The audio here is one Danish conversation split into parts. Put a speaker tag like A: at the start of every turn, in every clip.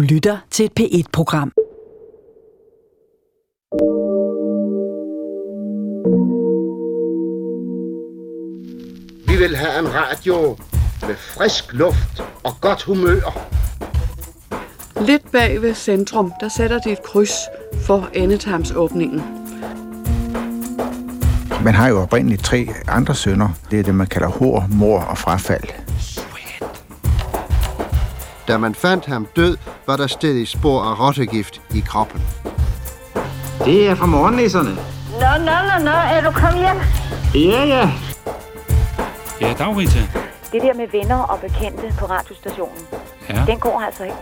A: Du lytter til et P1-program.
B: Vi vil have en radio med frisk luft og godt humør.
C: Lidt bag ved centrum, der sætter de et kryds for endetarmsåbningen.
D: Man har jo oprindeligt tre andre sønner. Det er det, man kalder hår, mor og frafald.
B: Da man fandt ham død, var der stadig spor af rottegift i kroppen.
E: Det er fra morgennisserne.
F: Nå, nå, nå, nå, er du kommet hjem?
E: Ja, ja.
G: Ja, dag Rita.
F: Det der med venner og bekendte på radiostationen,
G: Ja.
F: den går altså ikke.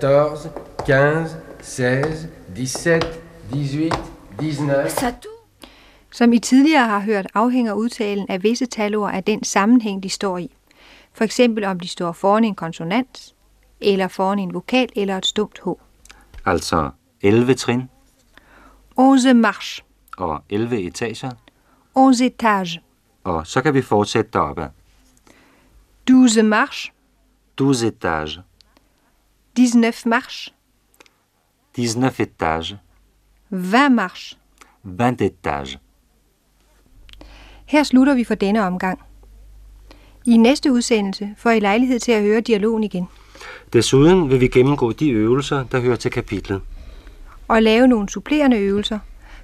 H: 14, 15, 16, 17, 18, 19...
I: Som I tidligere har hørt, afhænger udtalen af visse talord af den sammenhæng, de står i. For eksempel om de står foran en konsonant, eller foran en vokal eller et stumt H.
J: Altså 11 trin.
I: 11 marche.
J: Og 11 etager.
I: 11 etage.
J: Og så kan vi fortsætte deroppe.
I: 12 marche.
J: 12 etage.
I: 19 marche,
J: 19 etages,
I: 20 marche.
J: 20 etages.
I: Her slutter vi for denne omgang. I næste udsendelse får I lejlighed til at høre dialogen igen,
J: Desuden vil vi gennemgå de øvelser, der hører til kapitlet.
I: og lave nogle supplerende øvelser,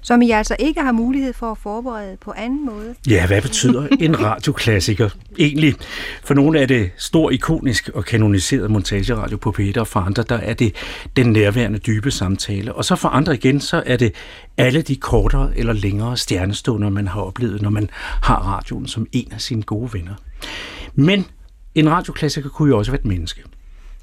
I: som I altså ikke har mulighed for at forberede på anden måde.
G: Ja, hvad betyder en radioklassiker egentlig? For nogle er det stor, ikonisk og kanoniseret montageradio på Peter, og for andre der er det den nærværende dybe samtale. Og så for andre igen, så er det alle de kortere eller længere stjernestunder, man har oplevet, når man har radioen som en af sine gode venner. Men en radioklassiker kunne jo også være et menneske.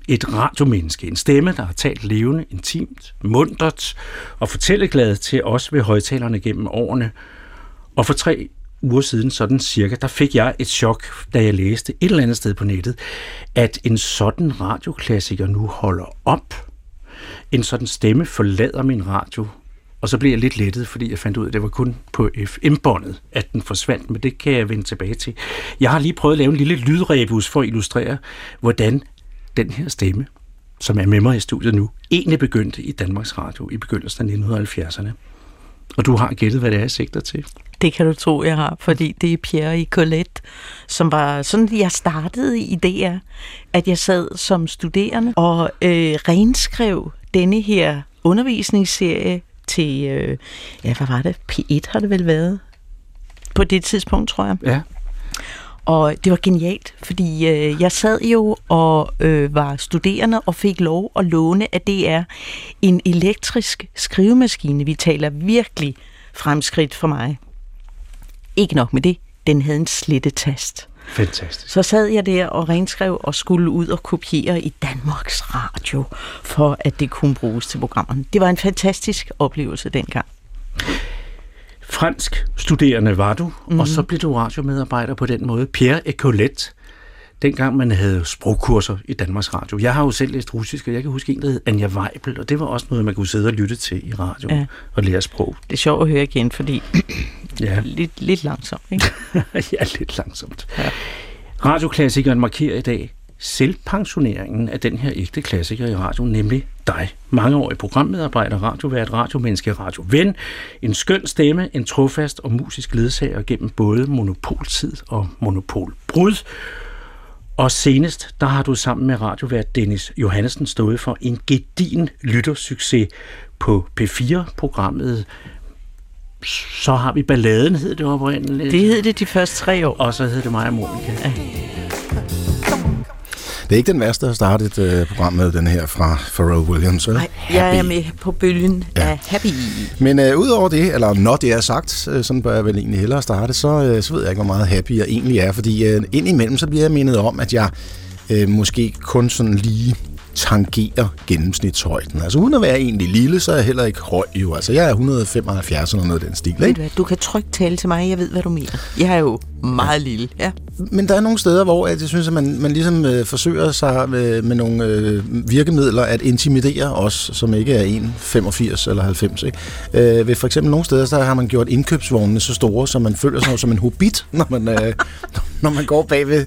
G: Et radiomenneske, en stemme, der har talt levende, intimt, mundret og fortælleglad til os ved højtalerne gennem årene. Og for tre uger siden, sådan cirka, der fik jeg et chok, da jeg læste et eller andet sted på nettet, at en sådan radioklassiker nu holder op. En sådan stemme forlader min radio, og så blev jeg lidt lettet, fordi jeg fandt ud af, at det var kun på FM-båndet, at den forsvandt, men det kan jeg vende tilbage til. Jeg har lige prøvet at lave en lille lydrebus for at illustrere, hvordan den her stemme, som er med mig i studiet nu, egentlig begyndte i Danmarks Radio i begyndelsen af 1970'erne. Og du har gættet, hvad det er, jeg sigter til.
K: Det kan du tro, jeg har, fordi det er Pierre i Colette, som var sådan, jeg startede i DR, at jeg sad som studerende og øh, renskrev denne her undervisningsserie til, øh, ja, hvad var det? P1 har det vel været på det tidspunkt, tror jeg.
G: Ja.
K: Og det var genialt, fordi øh, jeg sad jo og øh, var studerende og fik lov at låne af DR en elektrisk skrivemaskine. Vi taler virkelig fremskridt for mig. Ikke nok med det, den havde en slettetast.
G: Fantastisk.
K: Så sad jeg der og renskrev og skulle ud og kopiere i Danmarks Radio, for at det kunne bruges til programmerne. Det var en fantastisk oplevelse dengang.
G: Fransk studerende var du, mm-hmm. og så blev du radiomedarbejder på den måde. Pierre Ecolette, dengang man havde sprogkurser i Danmarks Radio. Jeg har jo selv læst russisk, og jeg kan huske en, der hed Anja Weibel, og det var også noget, man kunne sidde og lytte til i radio ja. og lære sprog.
K: Det er sjovt at høre igen, fordi
G: ja.
K: lidt, lidt langsomt, ikke?
G: ja, lidt langsomt. Ja. Radioklassikeren markerer i dag selvpensioneringen af den her ægte klassiker i radio, nemlig dig. Mangeårig programmedarbejder, radiovært, radiomenneske, radioven, en skøn stemme, en trofast og musisk ledsager gennem både monopoltid og monopolbrud. Og senest, der har du sammen med radiovært Dennis Johansen stået for en gedin lyttersucces på P4-programmet så har vi balladen, hed det oprindeligt.
K: Det hed det de første tre år.
G: Og så hed det mig og Monika. Ja.
L: Det er ikke den værste at starte et uh, program med, den her fra Pharrell Williams,
K: Nej, jeg er med på bølgen ja. af Happy.
L: Men uh, udover det, eller når det er sagt, uh, sådan bør jeg vel egentlig hellere starte, så, uh, så ved jeg ikke, hvor meget happy jeg egentlig er, fordi uh, indimellem så bliver jeg mindet om, at jeg uh, måske kun sådan lige tangerer gennemsnitshøjden. Altså uden at være egentlig lille, så er jeg heller ikke høj jo. Altså jeg er 175 eller noget af den stil. Ikke?
K: Ved du, hvad, du kan trygt tale til mig, jeg ved, hvad du mener. Jeg er jo meget ja. lille, ja.
L: Men der er nogle steder, hvor jeg synes, at man, man ligesom øh, forsøger sig med, med nogle øh, virkemidler at intimidere os, som ikke er 1,85 eller 90. Ikke? Øh, ved for eksempel nogle steder, så har man gjort indkøbsvognene så store, så man føler sig som en hobbit, når man, øh, når man går bagved. Øh,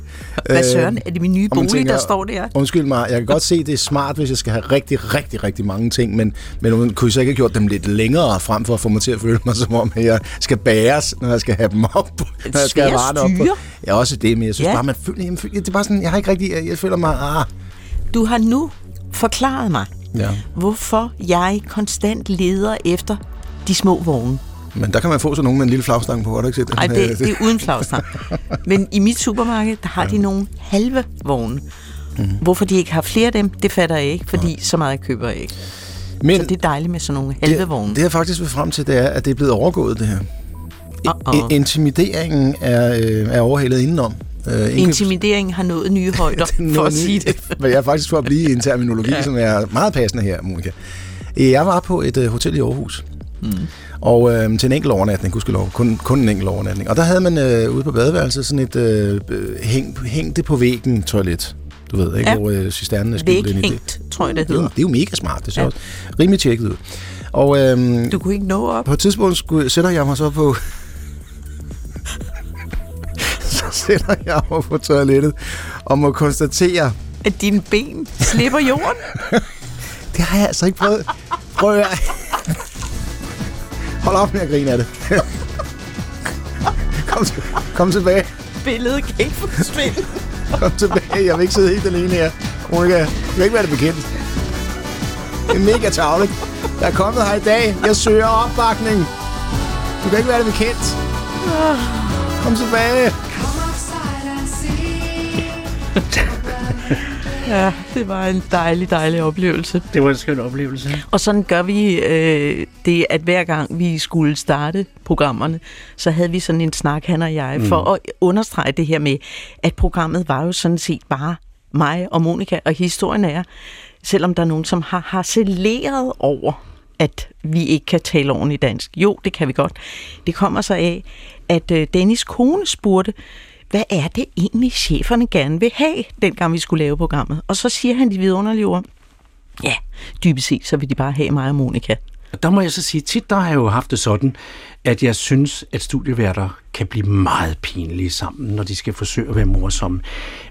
K: hvad søren, er det min nye bolig, tænker, der står der?
L: Undskyld mig, jeg kan godt se, det er smart, hvis jeg skal have rigtig, rigtig, rigtig mange ting, men, men kunne så ikke have gjort dem lidt længere, frem for at få mig til at føle mig, som om jeg skal bæres, når jeg skal have dem op. Når jeg skal have varerne op. På. Ja, også det, men jeg synes ja. bare, man føler, jeg føler, det er bare sådan, jeg har ikke rigtig, jeg, jeg føler mig, ah.
K: Du har nu forklaret mig,
L: ja.
K: hvorfor jeg konstant leder efter de små vogne.
L: Men der kan man få sådan nogen med en lille flagstang på, har du ikke set det?
K: Nej, det, det er uden flagstang. Men i mit supermarked, der har ja. de nogle halve vogne. Mm. Hvorfor de ikke har flere af dem, det fatter jeg ikke, fordi ja. så meget køber jeg ikke. Men så det er dejligt med sådan nogle halve
L: det. Det jeg faktisk vil frem til, det er, at det er blevet overgået, det her. Uh-oh. Intimideringen er, øh, er overhældet indenom.
K: Uh, Intimideringen har nået nye højder, for at sige det.
L: Men jeg er faktisk for at blive i en terminologi, ja. som er meget passende her, Monika. Jeg var på et uh, hotel i Aarhus. Mm. Og øh, til en enkelt overnatning, lov, kun, kun en enkelt overnatning. Og der havde man øh, ude på badeværelset sådan et øh, hæng, hængte på væggen toilet. Du ved, ikke? Ja. Hvor øh, cisternen er skjult ind i det.
K: tror jeg, det hedder.
L: Det er, det er jo mega smart. Det ser ja. også rimelig tjekket ud. Og, øhm,
K: du kunne ikke nå op?
L: På et tidspunkt skulle, sætter jeg mig så på... så sætter jeg mig på toilettet og må konstatere...
K: At dine ben slipper jorden?
L: det har jeg altså ikke prøvet. Prøv at... Hold op med at grine af det. kom, kom tilbage.
K: Billedet kan ikke forsvinde.
L: Kom tilbage. Jeg vil ikke sidde helt alene her. Monika, jeg vil ikke være det bekendt. Det er mega tavligt. Jeg er kommet her i dag. Jeg søger opbakning. Du kan ikke være det bekendt. Kom tilbage.
K: Ja, det var en dejlig, dejlig oplevelse.
G: Det var en skøn oplevelse.
K: Og sådan gør vi øh, det, at hver gang vi skulle starte programmerne, så havde vi sådan en snak, han og jeg, mm. for at understrege det her med, at programmet var jo sådan set bare mig og Monika, og historien er, selvom der er nogen, som har harceleret over, at vi ikke kan tale ordentligt dansk. Jo, det kan vi godt. Det kommer så af, at øh, Dennis kone spurgte, hvad er det egentlig, cheferne gerne vil have, dengang vi skulle lave programmet? Og så siger han de vidunderlige ord, ja, dybest set, så vil de bare have mig og Monika.
G: Der må jeg så sige, tit der har jeg jo haft det sådan, at jeg synes, at studieværter kan blive meget pinlige sammen, når de skal forsøge at være morsomme.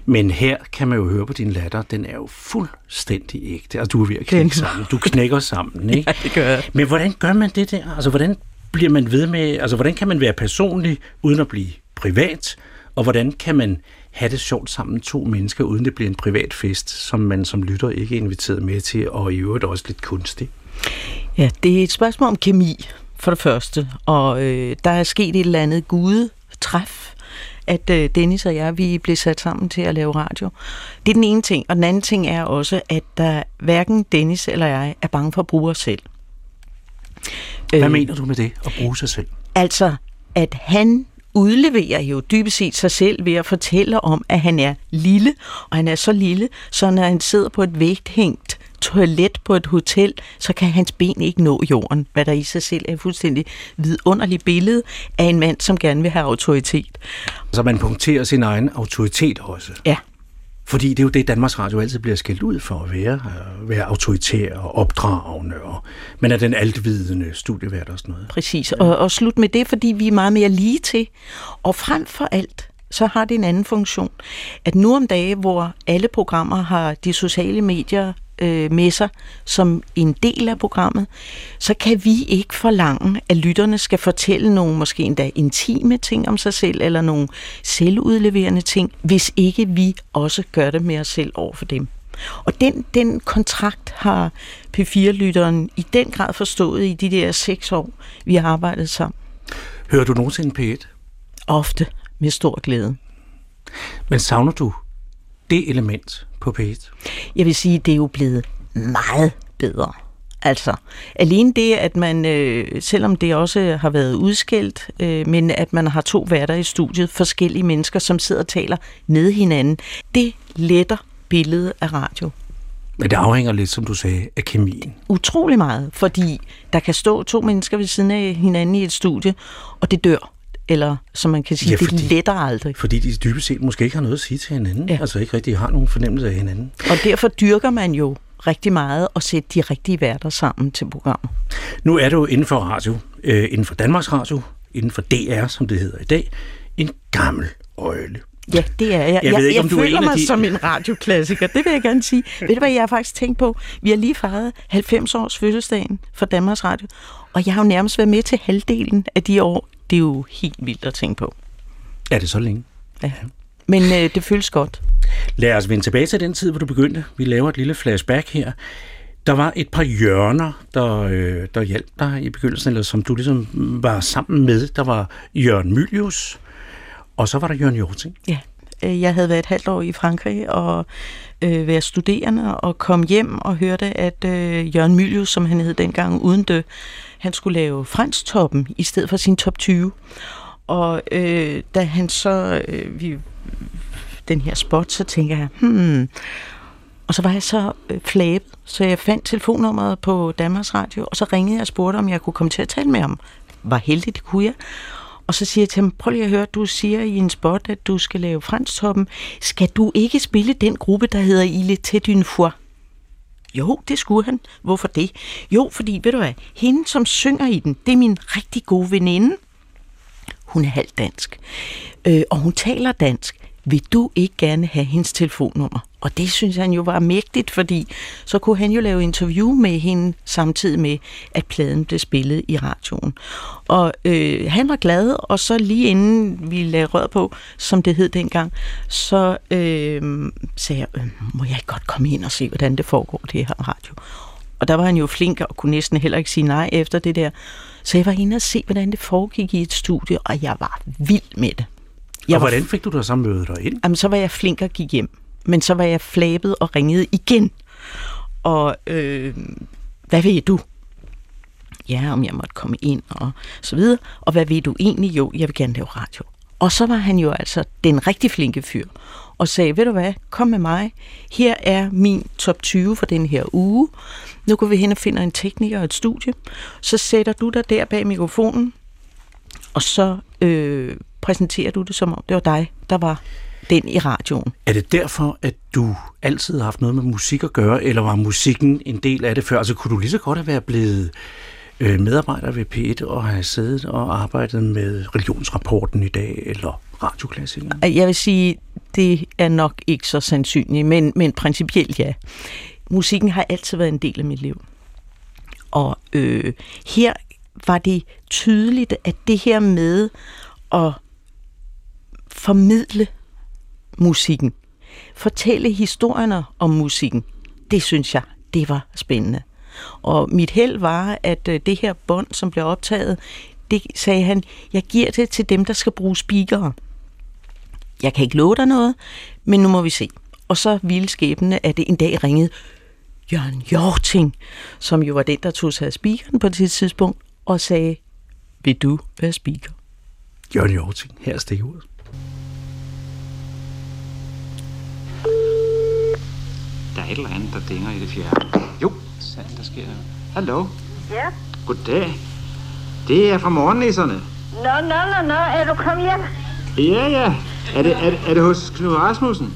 G: Men her kan man jo høre på din latter, den er jo fuldstændig ægte, og altså, du er ved at knække sammen. Du knækker sammen, ikke?
K: ja, det gør jeg.
G: Men hvordan gør man det der? Altså, hvordan bliver man ved med, altså, hvordan kan man være personlig, uden at blive privat? Og hvordan kan man have det sjovt sammen to mennesker, uden det bliver en privat fest, som man som lytter ikke er inviteret med til, og i øvrigt også lidt kunstig?
K: Ja, det er et spørgsmål om kemi, for det første. Og øh, der er sket et eller andet gudetræf, at øh, Dennis og jeg, vi blev sat sammen til at lave radio. Det er den ene ting. Og den anden ting er også, at der hverken Dennis eller jeg er bange for at bruge os selv.
G: Hvad øh, mener du med det, at bruge sig selv?
K: Altså, at han udleverer jo dybest set sig selv ved at fortælle om, at han er lille, og han er så lille, så når han sidder på et vægthængt toilet på et hotel, så kan hans ben ikke nå jorden, hvad der i sig selv er et fuldstændig vidunderligt billede af en mand, som gerne vil have autoritet.
G: Så man punkterer sin egen autoritet også.
K: Ja.
G: Fordi det er jo det, Danmarks Radio altid bliver skældt ud for at være. At være autoritær og opdragende. Og, men er den altvidende studievært og sådan noget.
K: Præcis. Og, og slut med det, fordi vi er meget mere lige til. Og frem for alt, så har det en anden funktion. At nu om dage, hvor alle programmer har de sociale medier øh, med sig som en del af programmet, så kan vi ikke forlange, at lytterne skal fortælle nogle måske endda intime ting om sig selv, eller nogle selvudleverende ting, hvis ikke vi også gør det med os selv over for dem. Og den, den kontrakt har P4-lytteren i den grad forstået i de der seks år, vi har arbejdet sammen.
G: Hører du nogensinde P1?
K: Ofte, med stor glæde.
G: Men savner du det element på P1?
K: Jeg vil sige, det er jo blevet meget bedre. Altså, alene det, at man, øh, selvom det også har været udskilt, øh, men at man har to værter i studiet, forskellige mennesker, som sidder og taler med hinanden, det letter billedet af radio.
G: Men det afhænger lidt, som du sagde, af kemien.
K: Utrolig meget, fordi der kan stå to mennesker ved siden af hinanden i et studie, og det dør eller som man kan sige, ja, fordi, det letter aldrig.
G: Fordi de dybest set måske ikke har noget at sige til hinanden, ja. altså ikke rigtig har nogen fornemmelse af hinanden.
K: Og derfor dyrker man jo rigtig meget at sætte de rigtige værter sammen til programmet.
G: Nu er du inden for radio, øh, inden for Danmarks Radio, inden for DR, som det hedder i dag, en gammel øjle.
K: Ja, det er jeg. Jeg, jeg, ikke, jeg føler mig de... som en radioklassiker, det vil jeg gerne sige. Ved du hvad, jeg har faktisk tænkt på? Vi har lige fejret 90 års fødselsdagen for Danmarks Radio, og jeg har jo nærmest været med til halvdelen af de år, det er jo helt vildt at tænke på.
G: Er det så længe?
K: Ja. Men øh, det føles godt.
G: Lad os vende tilbage til den tid, hvor du begyndte. Vi laver et lille flashback her. Der var et par hjørner, der, øh, der hjalp dig i begyndelsen, eller som du ligesom var sammen med. Der var Jørgen Mylius, og så var der Jørgen Jorting.
K: Ja, øh, jeg havde været et halvt år i Frankrig og øh, været studerende og kom hjem og hørte, at øh, Jørgen Mylius, som han hed dengang, uden det, han skulle lave fransktoppen i stedet for sin top 20. Og øh, da han så, øh, vi, den her spot, så tænker jeg, hmm, og så var jeg så øh, flabet, så jeg fandt telefonnummeret på Danmarks Radio, og så ringede jeg og spurgte, om jeg kunne komme til at tale med ham. Var heldig, det kunne jeg. Og så siger jeg til ham, prøv lige at høre, du siger i en spot, at du skal lave fransktoppen. Skal du ikke spille den gruppe, der hedder Il était d'une fois? Jo, det skulle han. Hvorfor det? Jo, fordi, ved du hvad, hende, som synger i den, det er min rigtig gode veninde. Hun er halvt dansk, øh, og hun taler dansk. Vil du ikke gerne have hendes telefonnummer? Og det synes han jo var mægtigt, fordi så kunne han jo lave interview med hende samtidig med, at pladen blev spillet i radioen. Og øh, han var glad, og så lige inden vi lagde rød på, som det hed dengang, så øh, sagde jeg, øh, må jeg ikke godt komme ind og se, hvordan det foregår, det her radio? Og der var han jo flink og kunne næsten heller ikke sige nej efter det der. Så jeg var inde og se, hvordan det foregik i et studie, og jeg var vild med det.
G: Jeg og hvordan fik du dig så mødet dig ind?
K: Jamen, så var jeg flink og gik hjem men så var jeg flabet og ringede igen. Og øh, hvad ved du? Ja, om jeg måtte komme ind og så videre. Og hvad ved du egentlig? Jo, jeg vil gerne lave radio. Og så var han jo altså den rigtig flinke fyr, og sagde, ved du hvad, kom med mig. Her er min top 20 for den her uge. Nu går vi hen og finder en tekniker og et studie. Så sætter du dig der bag mikrofonen, og så øh, præsenterer du det som om det var dig, der var den i radioen.
G: Er det derfor, at du altid har haft noget med musik at gøre, eller var musikken en del af det før? Altså kunne du lige så godt have været blevet øh, medarbejder ved P1 og have siddet og arbejdet med religionsrapporten i dag, eller radioklassikeren?
K: Jeg vil sige, det er nok ikke så sandsynligt, men, men principielt ja. Musikken har altid været en del af mit liv. Og øh, her var det tydeligt, at det her med at formidle musikken. Fortælle historierne om musikken. Det synes jeg, det var spændende. Og mit held var, at øh, det her bånd, som blev optaget, det sagde han, jeg giver det til dem, der skal bruge speakere. Jeg kan ikke love dig noget, men nu må vi se. Og så ville skæbne, at det en dag ringede Jørgen Jorting, som jo var den, der tog sig af speakeren på det tidspunkt, og sagde, vil du være speaker?
G: Jørgen Jorting, her er stikordet.
E: Der er et eller andet, der dinger i det fjerde. Jo, sandt, der sker noget. Hallo?
F: Ja.
E: Goddag. Det er fra morgennisserne.
F: Nå, nå, nå, nå, er du kommet hjem?
E: Ja, ja. Er det, er, det, er det hos Knud Rasmussen?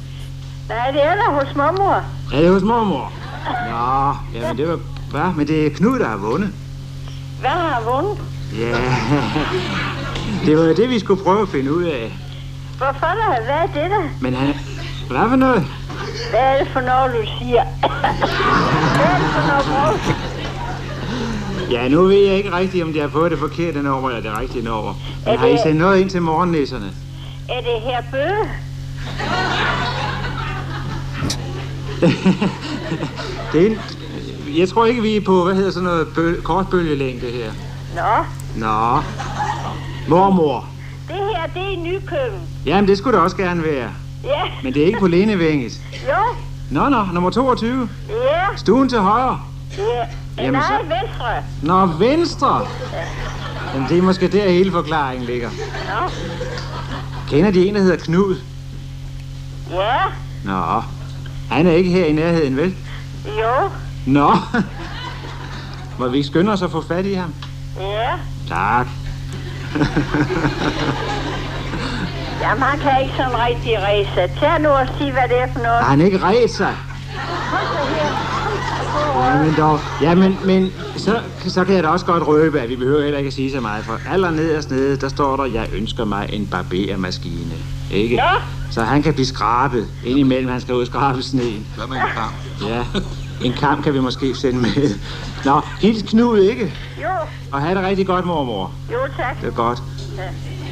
F: Nej, det er der hos mormor.
E: Er det hos mormor? Nå, jamen det var... Hvad? Men det er Knud, der har vundet.
F: Hvad har vundet?
E: Ja, det var det, vi skulle prøve at finde ud af.
F: Hvorfor der? Hvad er det der?
E: Men han... Hvad for noget?
F: Hvad er det for noget, du siger? Hvad er det for noget brug?
E: Ja, nu ved jeg ikke rigtigt, om de har fået det forkerte nummer eller det rigtige nummer. Men har I sendt noget ind til morgennisserne?
F: Er det her bøge?
E: Det er en... Jeg tror ikke, vi er på, hvad hedder sådan noget, bøl... kortbølgelængde her.
F: Nå,
E: Nå. Mormor.
F: det her, det er Nykøben.
E: Jamen, det skulle det også gerne være.
F: Ja,
E: Men det er ikke på Lindevænget.
F: jo,
E: Nå, nå, nummer 22.
F: ja,
E: Stuen til højre.
F: ja.
E: Jamen,
F: Nej,
E: så-
F: venstre.
E: Nå, venstre. Jamen, det er måske der hele forklaringen ligger.
F: Nå,
E: Kender de en, der hedder Knud?
F: ja,
E: Nå. Han er ikke her i nærheden, vel?
F: jo,
E: Nå. Må vi ikke skynde os at få fat i ham?
F: ja.
E: Tak.
F: Jamen, han kan ikke sådan rigtig ræse. Tag nu og sig, hvad det er for noget.
E: Har han ikke ret sig?
F: Her.
E: Jamen dog. Jamen, men så, så kan jeg da også godt røbe, at vi behøver heller ikke at sige så meget. For allernederst nede, der står der, jeg ønsker mig en barbermaskine. Ikke?
F: Ja.
E: Så han kan blive skrabet. Indimellem, han skal ud og skrabe sneen.
L: Hvad med en kamp?
E: Ja, en kamp kan vi måske sende med. Nå, hils Knud, ikke?
F: Jo,
E: Og have det rigtig godt, mormor.
F: jo tak.
E: Det er godt.
F: Ja.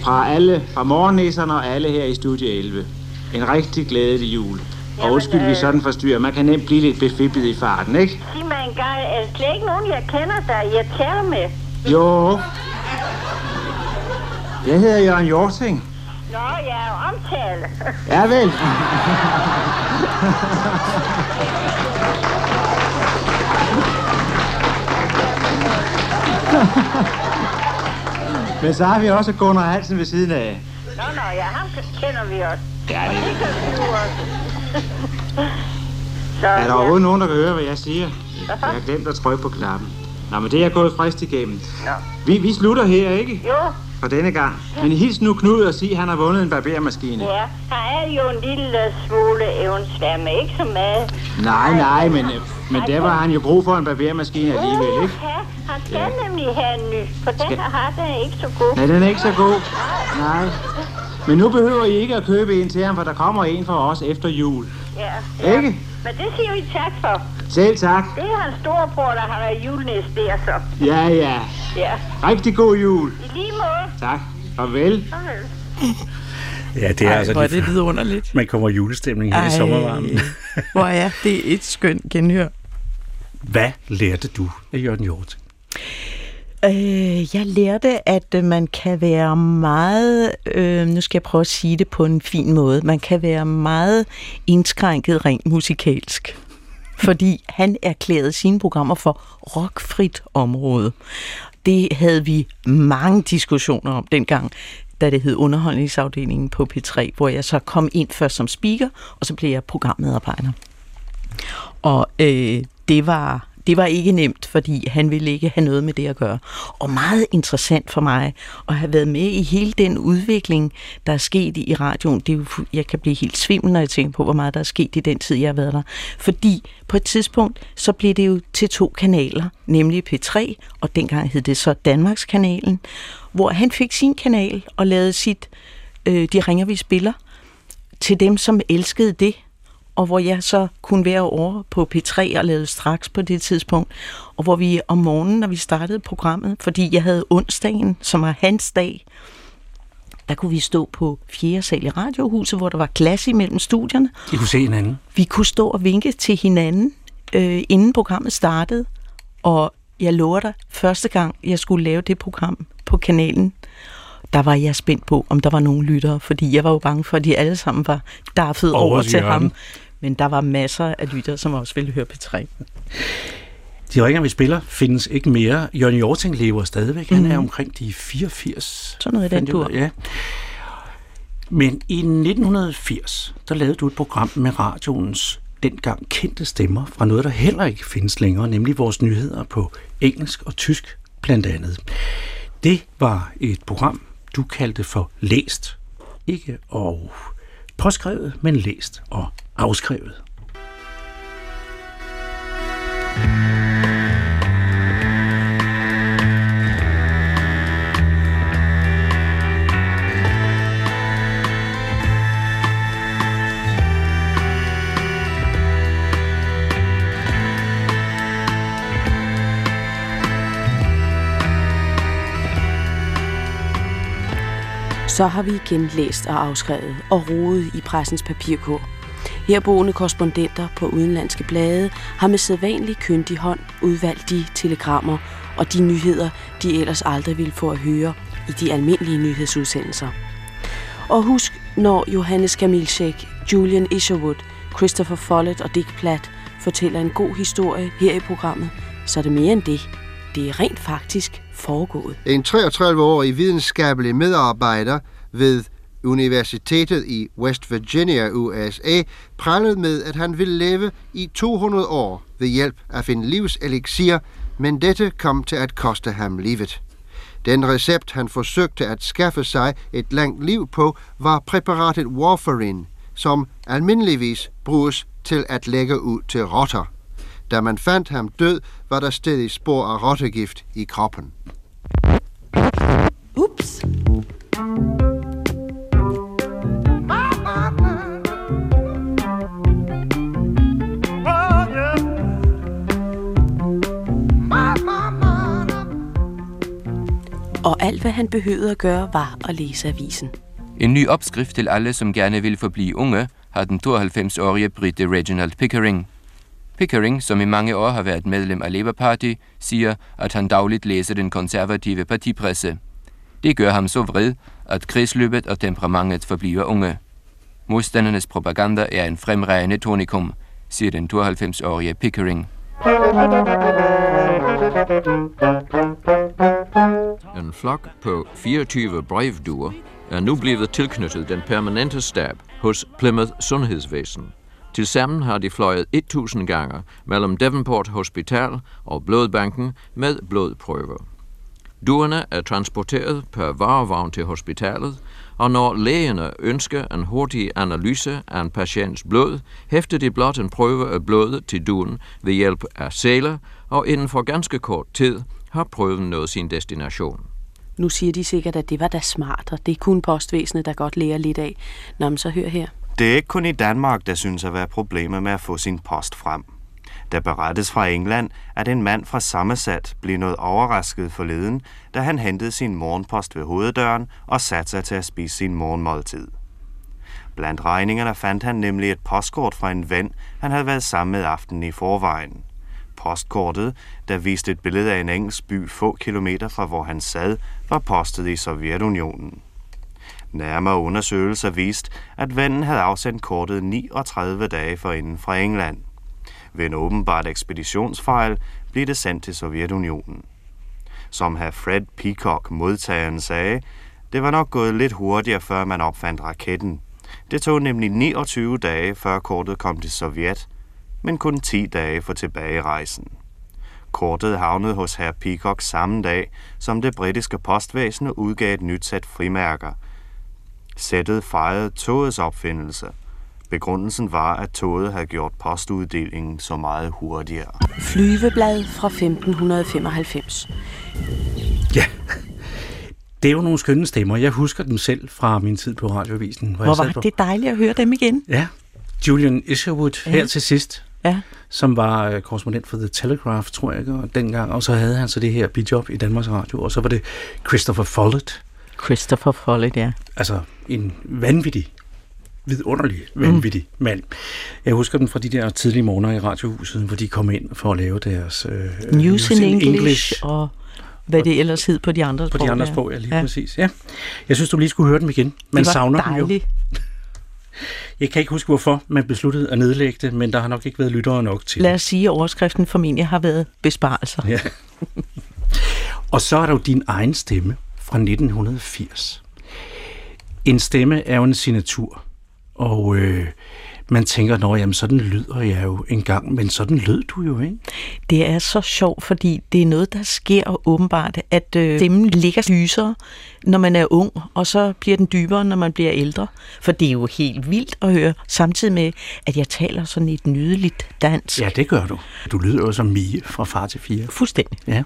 E: Fra alle, fra morgennæsserne og alle her i Studie 11. En rigtig glædelig jul. Og
F: Jamen,
E: undskyld, vi
F: øh,
E: sådan forstyrrer. Man kan nemt blive lidt befippet i farten, ikke?
F: Sig mig en gang, er der slet ikke nogen, jeg kender, der irriterer med?
E: Jo. Jeg hedder Jørgen Jorting.
F: Nå, jeg er jo omtale.
E: Ja vel. Men så har vi også Gunnar Hansen ved siden af.
F: Nå, nå, ja, ham kender vi også.
E: Ja, det
F: Det kan du også. Så,
E: Er der
F: ja.
E: overhovedet nogen, der kan høre, hvad jeg siger? Jeg har glemt at trykke på knappen. Nå, men det er gået frist igennem.
F: Nå.
E: Vi, vi slutter her, ikke?
F: Jo,
E: For denne gang. Men hils nu Knud og sig, at han har vundet en barbermaskine.
F: ja, han er jo en lille svole evensvær, men ikke så meget.
E: Nej, nej, men, øh, men der var han jo brug for en barbermaskine alligevel, ikke?
F: Ja, han skal
E: Ja.
F: nemlig have en ny, for den
E: Skal-
F: her har den ikke så god.
E: Nej, den er ikke så god. Nej. Men nu behøver I ikke at købe en til ham, for der kommer en for os efter jul.
F: Ja,
E: Ikke?
F: men det siger vi tak for.
E: Selv tak.
F: Det er hans storebror, der har været julenæst der, så.
E: Ja, ja.
F: Ja,
E: Rigtig god jul.
F: i lige måde.
E: Tak. Farvel.
F: Farvel.
G: Ja, det er
K: Ej,
G: altså
K: hvor er det vidunderligt.
G: Man kommer i julestemning her i
K: Ej.
G: sommervarmen.
K: Hvor er det et skønt genhør.
G: Hvad lærte du af Jørgen Hjort?
K: Øh, jeg lærte, at øh, man kan være meget, øh, nu skal jeg prøve at sige det på en fin måde, man kan være meget indskrænket rent musikalsk. Fordi han erklærede sine programmer for rockfrit område. Det havde vi mange diskussioner om dengang, da det hed underholdningsafdelingen på P3, hvor jeg så kom ind først som speaker, og så blev jeg programmedarbejder. Og øh, det var det var ikke nemt, fordi han ville ikke have noget med det at gøre. Og meget interessant for mig at have været med i hele den udvikling, der er sket i radioen. Det er jo, jeg kan blive helt svimmel, når jeg tænker på, hvor meget der er sket i den tid, jeg har været der. Fordi på et tidspunkt, så blev det jo til to kanaler, nemlig P3, og dengang hed det så Danmarks kanalen, hvor han fik sin kanal og lavede sit øh, De ringer, vi spiller, til dem, som elskede det, og hvor jeg så kunne være over på P3 og lavede straks på det tidspunkt, og hvor vi om morgenen, når vi startede programmet, fordi jeg havde onsdagen, som var hans dag, der kunne vi stå på fjerde sal i radiohuset, hvor der var glas imellem studierne.
G: I kunne se hinanden.
K: Vi kunne stå og vinke til hinanden, øh, inden programmet startede, og jeg lover dig, første gang jeg skulle lave det program på kanalen, der var jeg spændt på, om der var nogen lyttere, fordi jeg var jo bange for, at de alle sammen var daffet
G: Over
K: over
G: til
K: ham. Men der var masser af lyttere, som også ville høre P3.
G: De ringer, vi spiller, findes ikke mere. Jørgen Jorting lever stadigvæk. Han
K: Mhm.
G: er omkring de 84.
K: Sådan noget i den dur.
G: Ja. Men i 1980, der lavede du et program med radioens dengang kendte stemmer fra noget, der heller ikke findes længere, nemlig vores nyheder på engelsk og tysk blandt andet. Det var et program, du kaldte for læst. Ikke og påskrevet, men læst og afskrevet.
M: Så har vi igen læst og afskrevet og rodet i pressens papirkur. Herboende korrespondenter på udenlandske blade har med sædvanlig kyndig hånd udvalgt de telegrammer og de nyheder, de ellers aldrig ville få at høre i de almindelige nyhedsudsendelser. Og husk, når Johannes Kamilchek, Julian Isherwood, Christopher Follett og Dick Platt fortæller en god historie her i programmet, så er det mere end det. Det er rent faktisk foregået.
N: En 33-årig videnskabelig medarbejder ved Universitetet i West Virginia, USA, prallede med, at han ville leve i 200 år ved hjælp af en livselixir, men dette kom til at koste ham livet. Den recept, han forsøgte at skaffe sig et langt liv på, var præparatet warfarin, som almindeligvis bruges til at lægge ud til rotter. Da man fandt ham død, var der stadig spor af rottegift i kroppen.
M: Og alt, hvad han behøvede at gøre, var at læse avisen.
O: En ny opskrift til alle, som gerne vil forblive unge, har den 92-årige brite Reginald Pickering. Pickering, som i mange år har været medlem af Labour Party, siger, at han dagligt læser den konservative partipresse. Det gør ham så vred, at kredsløbet og temperamentet forbliver unge. Modstandernes propaganda er en fremragende tonikum, siger den 92-årige Pickering.
P: En flok på 24 brevduer er nu blevet tilknyttet den permanente stab hos Plymouth Sundhedsvæsen. Tilsammen har de fløjet 1000 gange mellem Devonport Hospital og Blodbanken med blodprøver. Duerne er transporteret per varevogn til hospitalet, og når lægerne ønsker en hurtig analyse af en patients blod, hæfter de blot en prøve af blodet til duen ved hjælp af sæler, og inden for ganske kort tid har prøven nået sin destination.
M: Nu siger de sikkert, at det var da smart, og det er kun postvæsenet, der godt lærer lidt af. Nå, men så hør her.
Q: Det er ikke kun i Danmark, der synes at være problemer med at få sin post frem. Der berettes fra England, at en mand fra Somerset blev noget overrasket forleden, da han hentede sin morgenpost ved hoveddøren og satte sig til at spise sin morgenmåltid. Blandt regningerne fandt han nemlig et postkort fra en ven, han havde været sammen med aftenen i forvejen. Postkortet, der viste et billede af en engelsk by få kilometer fra hvor han sad, var postet i Sovjetunionen. Nærmere undersøgelser viste, at vennen havde afsendt kortet 39 dage forinden fra England. Ved en åbenbart ekspeditionsfejl blev det sendt til Sovjetunionen. Som herr Fred Peacock, modtageren, sagde, det var nok gået lidt hurtigere, før man opfandt raketten. Det tog nemlig 29 dage, før kortet kom til Sovjet, men kun 10 dage for tilbagerejsen. Kortet havnede hos herr Peacock samme dag, som det britiske postvæsen udgav et nyt sæt frimærker. Sættet fejrede togets opfindelse. Begrundelsen var, at toget havde gjort postuddelingen så meget hurtigere.
M: Flyveblad fra 1595.
G: Ja, det er jo nogle skønne stemmer. Jeg husker dem selv fra min tid på radioavisen.
K: Hvor
G: jeg sad
K: var
G: på-
K: det dejligt at høre dem igen.
G: Ja, Julian Isherwood
K: Ja.
G: ja. her til sidst,
K: Ja.
G: som var øh, korrespondent for The Telegraph, tror jeg, og dengang. Og så havde han så det her bidjob i Danmarks Radio, og så var det Christopher Follett.
K: Christopher Follett, ja.
G: Altså en vanvittig, vidunderlig, vanvittig mm. mand. Jeg husker dem fra de der tidlige morgener i radiohuset, hvor de kom ind for at lave deres øh,
K: News in English, og hvad det ellers hed på de andre
G: på
K: sprog.
G: de andre sprog, ja, lige ja. præcis. Ja. Jeg synes, du lige skulle høre dem igen. Man
K: det var
G: savner dem jo.
K: dejligt.
G: Jeg kan ikke huske, hvorfor man besluttede at nedlægge det, men der har nok ikke været lyttere nok til
K: Lad os sige, at overskriften formentlig har været besparelser.
G: Ja. Og så er der jo din egen stemme fra 1980. En stemme er jo en signatur, og øh, man tænker, nå jamen, sådan lyder jeg jo engang, men sådan lød du jo, ikke?
K: Det er så sjovt, fordi det er noget, der sker åbenbart, at øh, stemmen ligger lysere, når man er ung, og så bliver den dybere, når man bliver ældre. For det er jo helt vildt at høre, samtidig med, at jeg taler sådan et nydeligt dansk.
G: Ja, det gør du. Du lyder jo som Mie fra Far til Fire.
K: Fuldstændig.
G: Ja.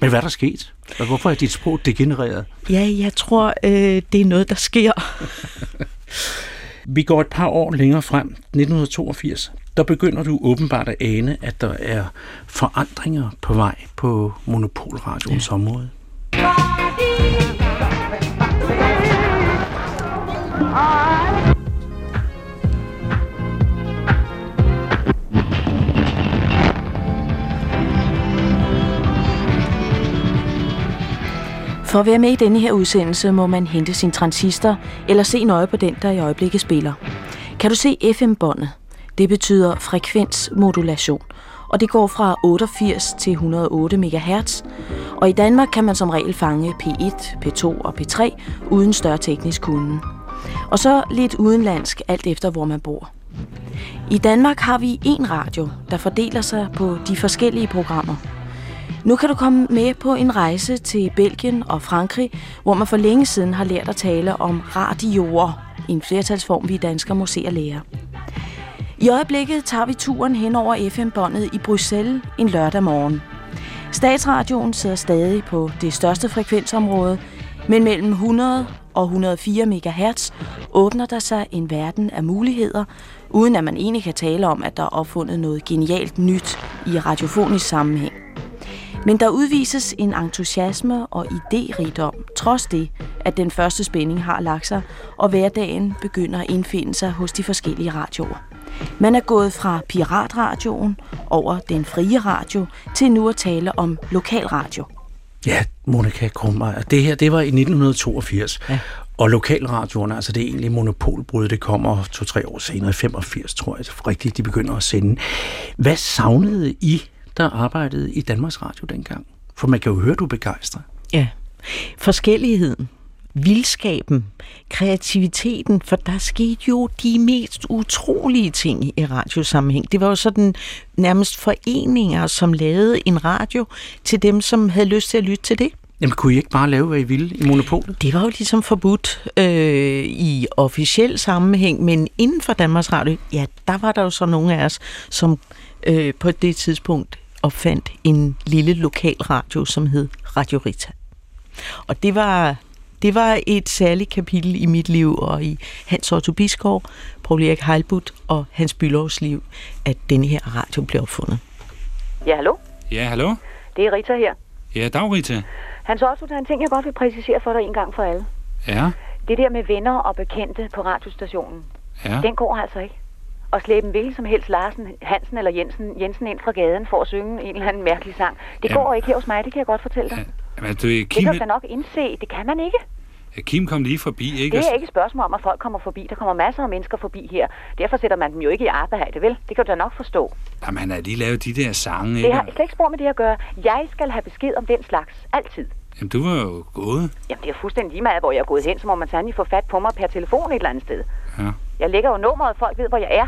G: Men hvad er der sket? Og hvorfor er dit sprog degenereret?
K: Ja, jeg tror, øh, det er noget, der sker.
G: Vi går et par år længere frem, 1982. Der begynder du åbenbart at ane, at der er forandringer på vej på monopolradioens ja. område.
M: For at være med i denne her udsendelse, må man hente sin transistor eller se nøje på den, der i øjeblikket spiller. Kan du se FM-båndet? Det betyder frekvensmodulation, og det går fra 88 til 108 MHz. Og i Danmark kan man som regel fange P1, P2 og P3 uden større teknisk kunde. Og så lidt udenlandsk, alt efter hvor man bor. I Danmark har vi en radio, der fordeler sig på de forskellige programmer. Nu kan du komme med på en rejse til Belgien og Frankrig, hvor man for længe siden har lært at tale om radioer, en flertalsform, vi danskere må se og lære. I øjeblikket tager vi turen hen over FM-båndet i Bruxelles en lørdag morgen. Statsradioen sidder stadig på det største frekvensområde, men mellem 100 og 104 MHz åbner der sig en verden af muligheder, uden at man egentlig kan tale om, at der er opfundet noget genialt nyt i radiofonisk sammenhæng. Men der udvises en entusiasme og idérigdom, trods det, at den første spænding har lagt sig, og hverdagen begynder at indfinde sig hos de forskellige radioer. Man er gået fra piratradioen over den frie radio til nu at tale om lokalradio.
G: Ja, Monika Krummeyer. Det her, det var i 1982. Ja. Og lokalradioerne, altså det er egentlig monopolbrud, det kommer to-tre år senere, i 85, tror jeg, rigtigt, de begynder at sende. Hvad savnede I, der arbejdede i Danmarks Radio dengang? For man kan jo høre, du er begejstret.
K: Ja. Forskelligheden, vildskaben, kreativiteten, for der skete jo de mest utrolige ting i radiosammenhæng. Det var jo sådan nærmest foreninger, som lavede en radio til dem, som havde lyst til at lytte til det.
G: Jamen, kunne I ikke bare lave, hvad I ville i monopolet?
K: Det var jo ligesom forbudt øh, i officiel sammenhæng, men inden for Danmarks Radio, ja, der var der jo så nogle af os, som øh, på det tidspunkt opfandt en lille lokal radio, som hed Radio Rita. Og det var, det var et særligt kapitel i mit liv, og i Hans Otto Biskov, Paul Erik Heilbutt og Hans Bylovs liv, at denne her radio blev opfundet.
R: Ja, hallo?
S: Ja, hallo?
R: Det er Rita her.
S: Ja, dag Rita.
R: Hans Otto, der er en ting, jeg godt vil præcisere for dig en gang for alle.
S: Ja,
R: Det der med venner og bekendte på radiostationen,
S: ja.
R: den går altså ikke. Og slæbe en hvilken som helst Larsen, Hansen eller Jensen, Jensen ind fra gaden for at synge en eller anden mærkelig sang. Det
S: Jamen.
R: går ikke her hos mig, det kan jeg godt fortælle dig.
S: Men du,
R: Det
S: Kim,
R: kan du da nok indse, det kan man ikke.
S: Kim kom lige forbi, ikke?
R: Det er ikke et spørgsmål om, at folk kommer forbi. Der kommer masser af mennesker forbi her. Derfor sætter man dem jo ikke i arbejde, vel? Det kan du da nok forstå.
S: Jamen, han har lige lavet de der sange,
R: Det
S: ikke?
R: har slet ikke spor med det at gøre. Jeg skal have besked om den slags. Altid.
S: Jamen, du var jo gået.
R: Jamen, det er fuldstændig lige meget, hvor jeg er gået hen, så må man sandelig få fat på mig per telefon et eller andet sted.
S: Ja.
R: Jeg lægger jo nummeret, folk ved, hvor jeg er.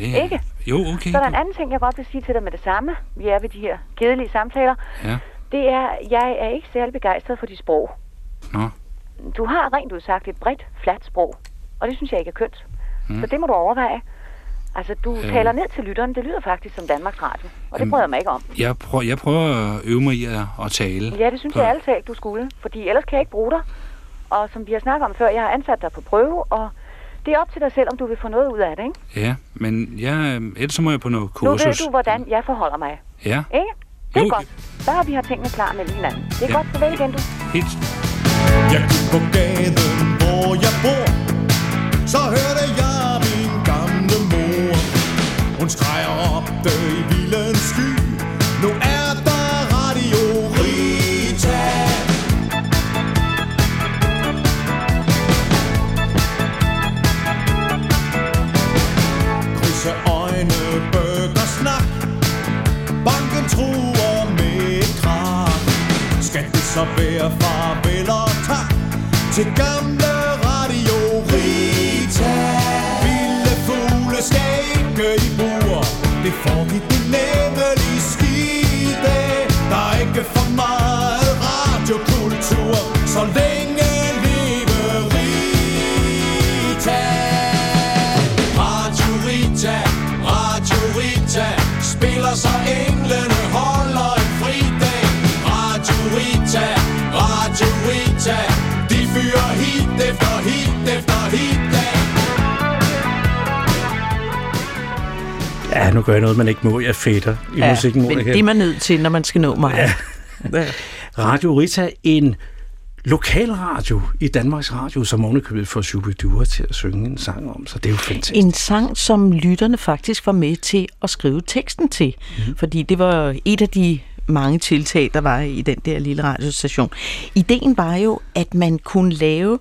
S: Er...
R: Ikke?
S: Jo, okay.
R: Så er der en anden ting, jeg godt vil sige til dig med det samme. Vi er ved de her kedelige samtaler.
S: Ja.
R: Det er, jeg er ikke særlig begejstret for dit sprog.
S: Nå.
R: Du har rent udsagt et bredt, fladt sprog. Og det synes jeg ikke er kønt.
S: Mm.
R: Så det må du overveje. Altså, du
S: Øh.
R: taler ned til lytteren. Det lyder faktisk som Danmarks Radio. Og det bryder jeg mig ikke om.
S: Jeg prøver, jeg prøver at øve mig i at, at tale.
R: Ja, det synes
S: på-
R: jeg alle talt, du skulle. Fordi ellers kan jeg ikke bruge dig. Og som vi har snakket om før, jeg har ansat dig på prøve, og det er op til dig selv, om du vil få noget ud af det, ikke?
S: Ja, men jeg, ellers så må jeg på noget
R: Nu ved
S: kursus.
R: du, hvordan jeg forholder mig.
S: Ja,
R: Ikke? Det er
S: Jo.
R: godt. Har vi har tingene klar mellem hinanden. Det er
S: Ja.
R: godt. Farvel igen, du.
S: helt.
T: Jeg gik på gaden, hvor jeg bor Så hørte jeg min gamle mor Hun skrejer op i vildens Så vær farvel og tak Til gamle Radio Rita. Vilde fugle skal ikke i bur Det får
G: nu gør jeg noget, man ikke må. Jeg fætter i
K: Ja,
G: musikken.
K: men det er man nødt til, når man skal nå mig. Ja.
G: Radio Rita, en lokalradio i Danmarks Radio, som ovenikøbet får Shubidua til at synge en sang om, så det er jo fantastisk.
K: En sang, som lytterne faktisk var med til at skrive teksten til. Mm. Fordi det var et af de mange tiltag, der var i den der lille radiostation. Ideen var jo, at man kunne lave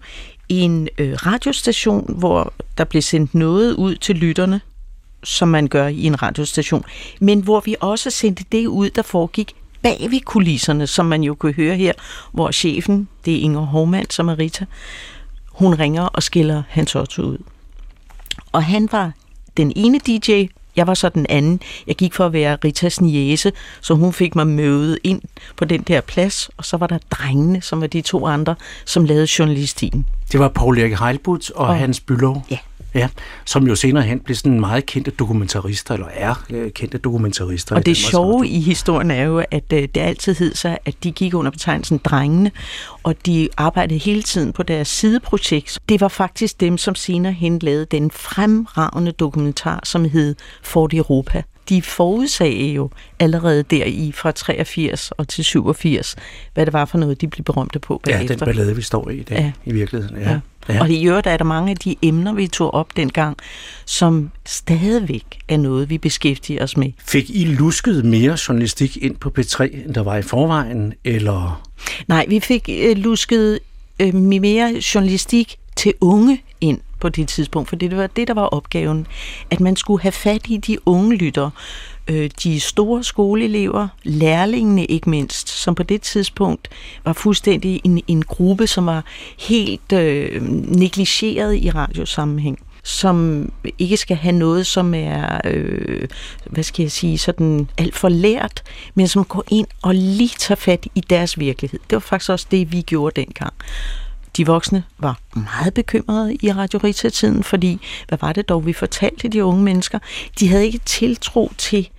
K: en øh, radiostation, hvor der blev sendt noget ud til lytterne, som man gør i en radiostation, men hvor vi også sendte det ud, der foregik bag ved kulisserne, som man jo kunne høre her, hvor chefen, det er Inger Hovmand, som er Rita, hun ringer og skiller Hans Otto ud. Og han var den ene DJ, jeg var så den anden. Jeg gik for at være Ritas niese, så hun fik mig mødet ind på den der plads, og så var der drengene, som var de to andre, som lavede journalistikken.
G: Det var Paul Erik Heilbutt og, og Hans Bylov.
K: Ja.
G: Ja, som jo senere hen blev sådan meget kendte dokumentarister, eller er øh, kendte dokumentarister.
K: Og det sjove i historien er jo, at øh, det altid hed sig, at de gik under betegnelsen drengene, og de arbejdede hele tiden på deres sideprojekt. Det var faktisk dem, som senere hen lavede den fremragende dokumentar, som hed Fort Europa. De forudsagde jo allerede der i fra 83 og til 87, hvad det var for noget, de blev berømte på
G: Ja,
K: bagefter.
G: den ballade, vi står i i dag,
K: Ja.
G: i virkeligheden. Ja.
K: Ja.
G: Ja.
K: Ja. Og i øvrigt er der mange af de emner, vi tog op dengang, som stadigvæk er noget, vi beskæftiger os med.
G: Fik I lusket mere journalistik ind på P3, end der var i forvejen, eller...
K: Nej, vi fik øh, lusket øh, mere journalistik til unge på det tidspunkt, for det var det, der var opgaven, at man skulle have fat i de unge lytter, øh, de store skoleelever, lærlingene ikke mindst, som på det tidspunkt var fuldstændig en, en gruppe, som var helt øh, negligeret i radiosammenhæng som ikke skal have noget, som er, øh, hvad skal jeg sige, sådan alt for lært, men som går ind og lige tager fat i deres virkelighed. Det var faktisk også det, vi gjorde dengang. De voksne var meget bekymrede i Radio Rita-tiden, fordi hvad var det dog, vi fortalte de unge mennesker? De havde ikke tiltro til,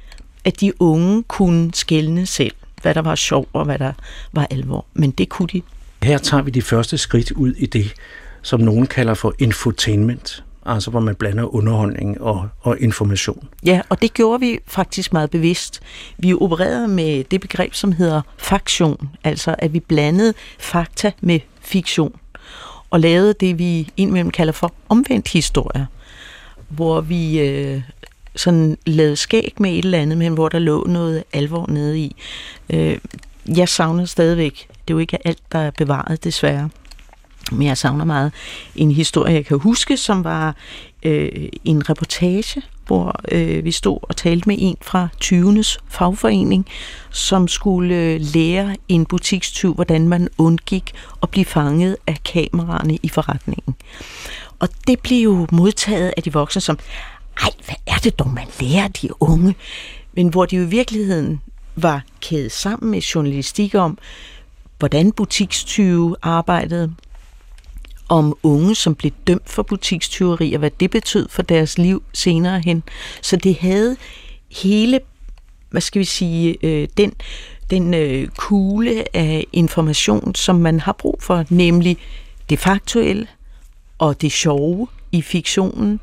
K: at de unge kunne skælne selv, hvad der var sjov og hvad der var alvor. Men det kunne de.
G: Her tager vi de første skridt ud i det, som nogen kalder for infotainment, altså hvor man blander underholdning og, og information.
K: Ja, og det gjorde vi faktisk meget bevidst. Vi opererede med det begreb, som hedder faktion, altså at vi blandede fakta med fiktion, og lavede det, vi indimellem kalder for omvendt historie, hvor vi øh, sådan lavede skæg med et eller andet, men hvor der lå noget alvor nede i. Øh, jeg savner stadigvæk, det er jo ikke alt, der er bevaret desværre, men jeg savner meget en historie, jeg kan huske, som var øh, en reportage, hvor øh, vi stod og talte med en fra 20'ernes fagforening, som skulle øh, lære en butikstyv, hvordan man undgik at blive fanget af kameraerne i forretningen. Og det blev jo modtaget af de voksne som, ej, hvad er det dog, man lærer de unge? Men hvor de jo i virkeligheden var kædet sammen med journalistik om, hvordan butikstyve arbejdede, om unge, som blev dømt for butikstyveri, og hvad det betød for deres liv senere hen. Så det havde hele, hvad skal vi sige, øh, den, den øh, kugle af information, som man har brug for, nemlig det faktuelle og det sjove i fiktionen,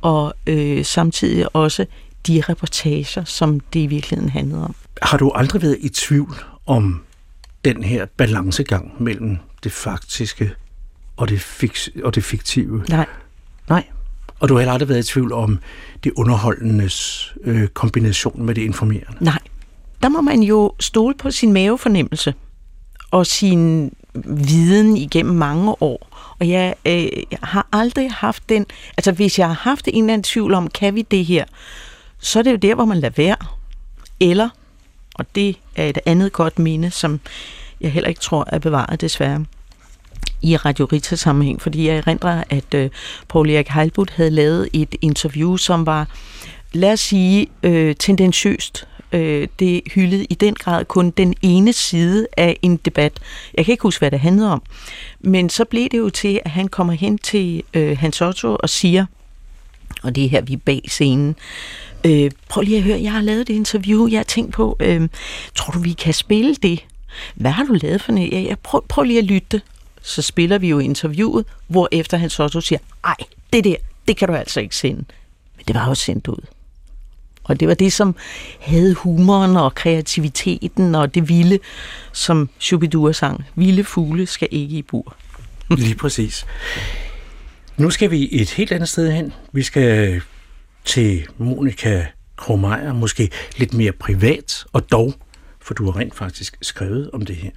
K: og øh, samtidig også de reportager, som det i virkeligheden handlede om.
G: Har du aldrig været i tvivl om den her balancegang mellem det faktiske og det, fik- og det fiktive?
K: Nej.
G: Nej. Og du har heller aldrig været i tvivl om det underholdendes øh, kombination med det informerende?
K: Nej. Der må man jo stole på sin mavefornemmelse og sin viden igennem mange år. Og jeg, øh, jeg har aldrig haft den... Altså, hvis jeg har haft en eller anden tvivl om, kan vi det her, så er det jo der, hvor man lader være. Eller, og det er et andet godt minde, som jeg heller ikke tror er bevaret desværre i Radio Rita sammenhæng, fordi jeg erindrer, at øh, Paul Erik Heilbutt havde lavet et interview, som var, lad os sige, øh, tendensiøst. Øh, det hyldede i den grad kun den ene side af en debat. Jeg kan ikke huske, hvad det handlede om. Men så blev det jo til, at han kommer hen til øh, Hans Otto og siger, og det er her, vi er bag scenen, øh, prøv lige at høre, jeg har lavet et interview, jeg har tænkt på, øh, tror du, vi kan spille det? Hvad har du lavet for noget? Ja, jeg prøv, prøv lige at lytte så spiller vi jo interviewet, hvor efter han så siger, ej, det der, det kan du altså ikke sende. Men det var jo sendt ud. Og det var det, som havde humoren og kreativiteten og det vilde, som Shubidua sang. Vilde fugle skal ikke i bur.
G: Lige præcis. Nu skal vi et helt andet sted hen. Vi skal til Monika Kromeyer, måske lidt mere privat, og dog, for du har rent faktisk skrevet om det her.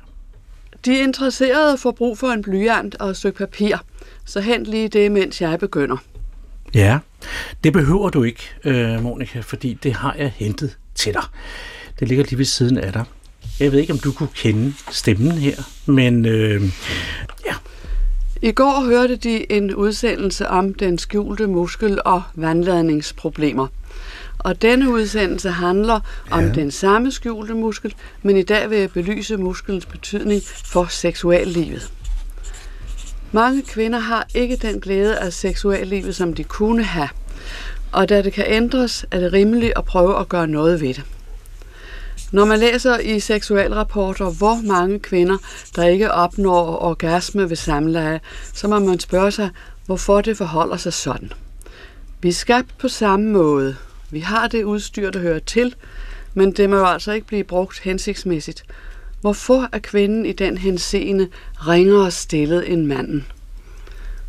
C: De interesserede får brug for en blyant og et stykke papir, så hent lige det, mens jeg begynder.
G: Ja, det behøver du ikke, øh, Monika, fordi det har jeg hentet til dig. Det ligger lige ved siden af dig. Jeg ved ikke, om du kunne kende stemmen her, men øh, ja.
C: I går hørte de en udsendelse om den skjulte muskel- og vandladningsproblemer. Og denne udsendelse handler om ja. den samme skjulte muskel, men i dag vil jeg belyse muskelens betydning for seksuallivet. Mange kvinder har ikke den glæde af seksuallivet, som de kunne have. Og da det kan ændres, er det rimeligt at prøve at gøre noget ved det. Når man læser i seksualrapporter, hvor mange kvinder, der ikke opnår orgasme ved samleje, så må man spørge sig, hvorfor det forholder sig sådan. Vi er skabt på samme måde, vi har det udstyr, der hører til, men det må jo altså ikke blive brugt hensigtsmæssigt. Hvorfor er kvinden i den henseende ringere stillet end manden?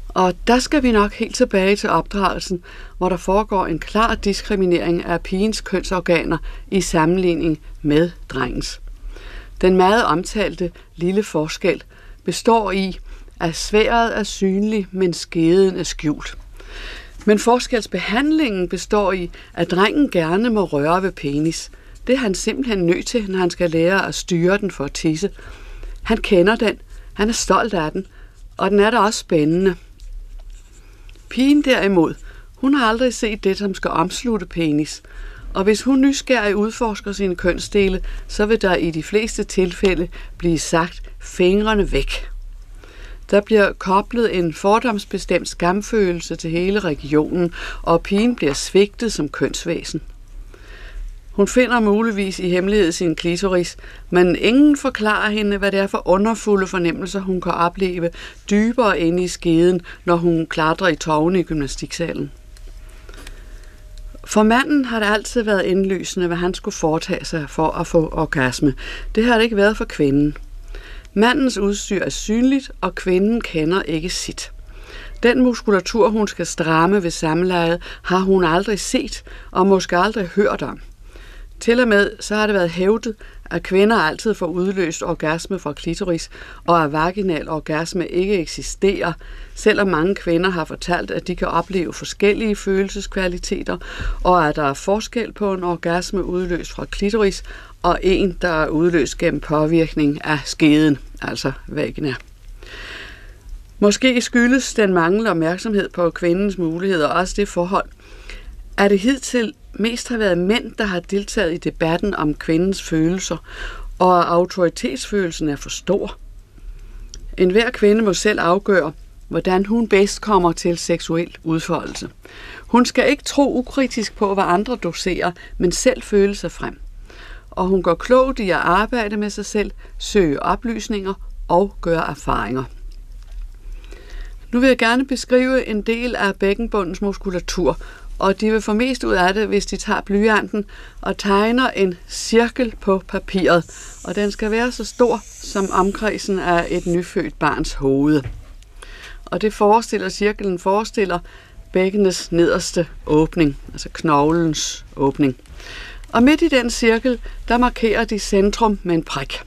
C: Og der skal vi nok helt tilbage til opdragelsen, hvor der foregår en klar diskriminering af pigens kønsorganer i sammenligning med drengens. Den meget omtalte lille forskel består i, at sværet er synlig, men skeden er skjult. Men forskelsbehandlingen består i, at drengen gerne må røre ved penis. Det er han simpelthen nødt til, når han skal lære at styre den for at tisse. Han kender den, han er stolt af den, og den er da også spændende. Pigen derimod, hun har aldrig set det, som skal omslutte penis. Og hvis hun nysgerrig udforsker sine kønsdele, så vil der i de fleste tilfælde blive sagt fingrene væk. Der bliver koblet en fordomsbestemt skamfølelse til hele regionen, og pigen bliver svigtet som kønsvæsen. Hun finder muligvis i hemmelighed sin klitoris, men ingen forklarer hende, hvad det er for underfulde fornemmelser, hun kan opleve dybere inde i skeden, når hun klatrer i tovene i gymnastiksalen. For manden har det altid været indlysende, hvad han skulle foretage sig for at få orgasme. Det har det ikke været for kvinden. Mandens udstyr er synligt, og kvinden kender ikke sit. Den muskulatur, hun skal stramme ved samlejet, har hun aldrig set og måske aldrig hørt om. Til og med så har det været hævdet, at kvinder altid får udløst orgasme fra klitoris, og at vaginal orgasme ikke eksisterer, selvom mange kvinder har fortalt, at de kan opleve forskellige følelseskvaliteter, og at der er forskel på en orgasme udløst fra klitoris og en, der er udløst gennem påvirkning af skeden, altså vagina. Måske skyldes den manglende opmærksomhed på kvindens muligheder også det forhold, at det hidtil mest har været mænd, der har deltaget i debatten om kvindens følelser, og at autoritetsfølelsen er for stor. En hver kvinde må selv afgøre, hvordan hun bedst kommer til seksuel udfoldelse. Hun skal ikke tro ukritisk på, hvad andre doserer, men selv føle sig frem og hun går klogt i at arbejde med sig selv, søge oplysninger og gøre erfaringer. Nu vil jeg gerne beskrive en del af bækkenbundens muskulatur, og de vil få mest ud af det, hvis de tager blyanten og tegner en cirkel på papiret, og den skal være så stor som omkredsen af et nyfødt barns hoved. Og det forestiller, cirklen forestiller bækkenets nederste åbning, altså knoglens åbning. Og midt i den cirkel, der markerer de centrum med en prik.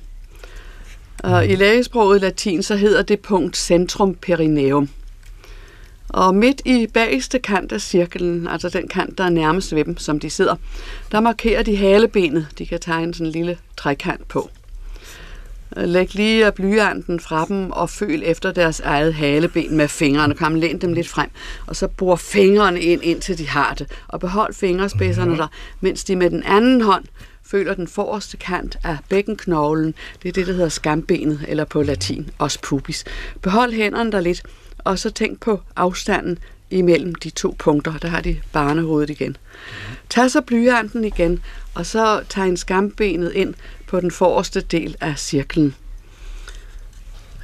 C: Og i lægesproget latin, så hedder det punkt centrum perineum. Og midt i bageste kant af cirklen, altså den kant, der er nærmest ved dem, som de sidder, der markerer de halebenet. De kan tegne sådan en lille trekant på. Læg lige blyanten fra dem og føl efter deres eget haleben med fingrene. Kom, læn dem lidt frem, og så bor fingrene ind, indtil de har det. Og behold fingerspidserne der, mens de med den anden hånd føler den forreste kant af bækkenknoglen. Det er det, der hedder skambenet, eller på latin, os pubis. Behold hænderne der lidt, og så tænk på afstanden imellem de to punkter. Der har de barnehovedet igen. Tag så blyanten igen, og så tegn skambenet ind på den forreste del af cirklen.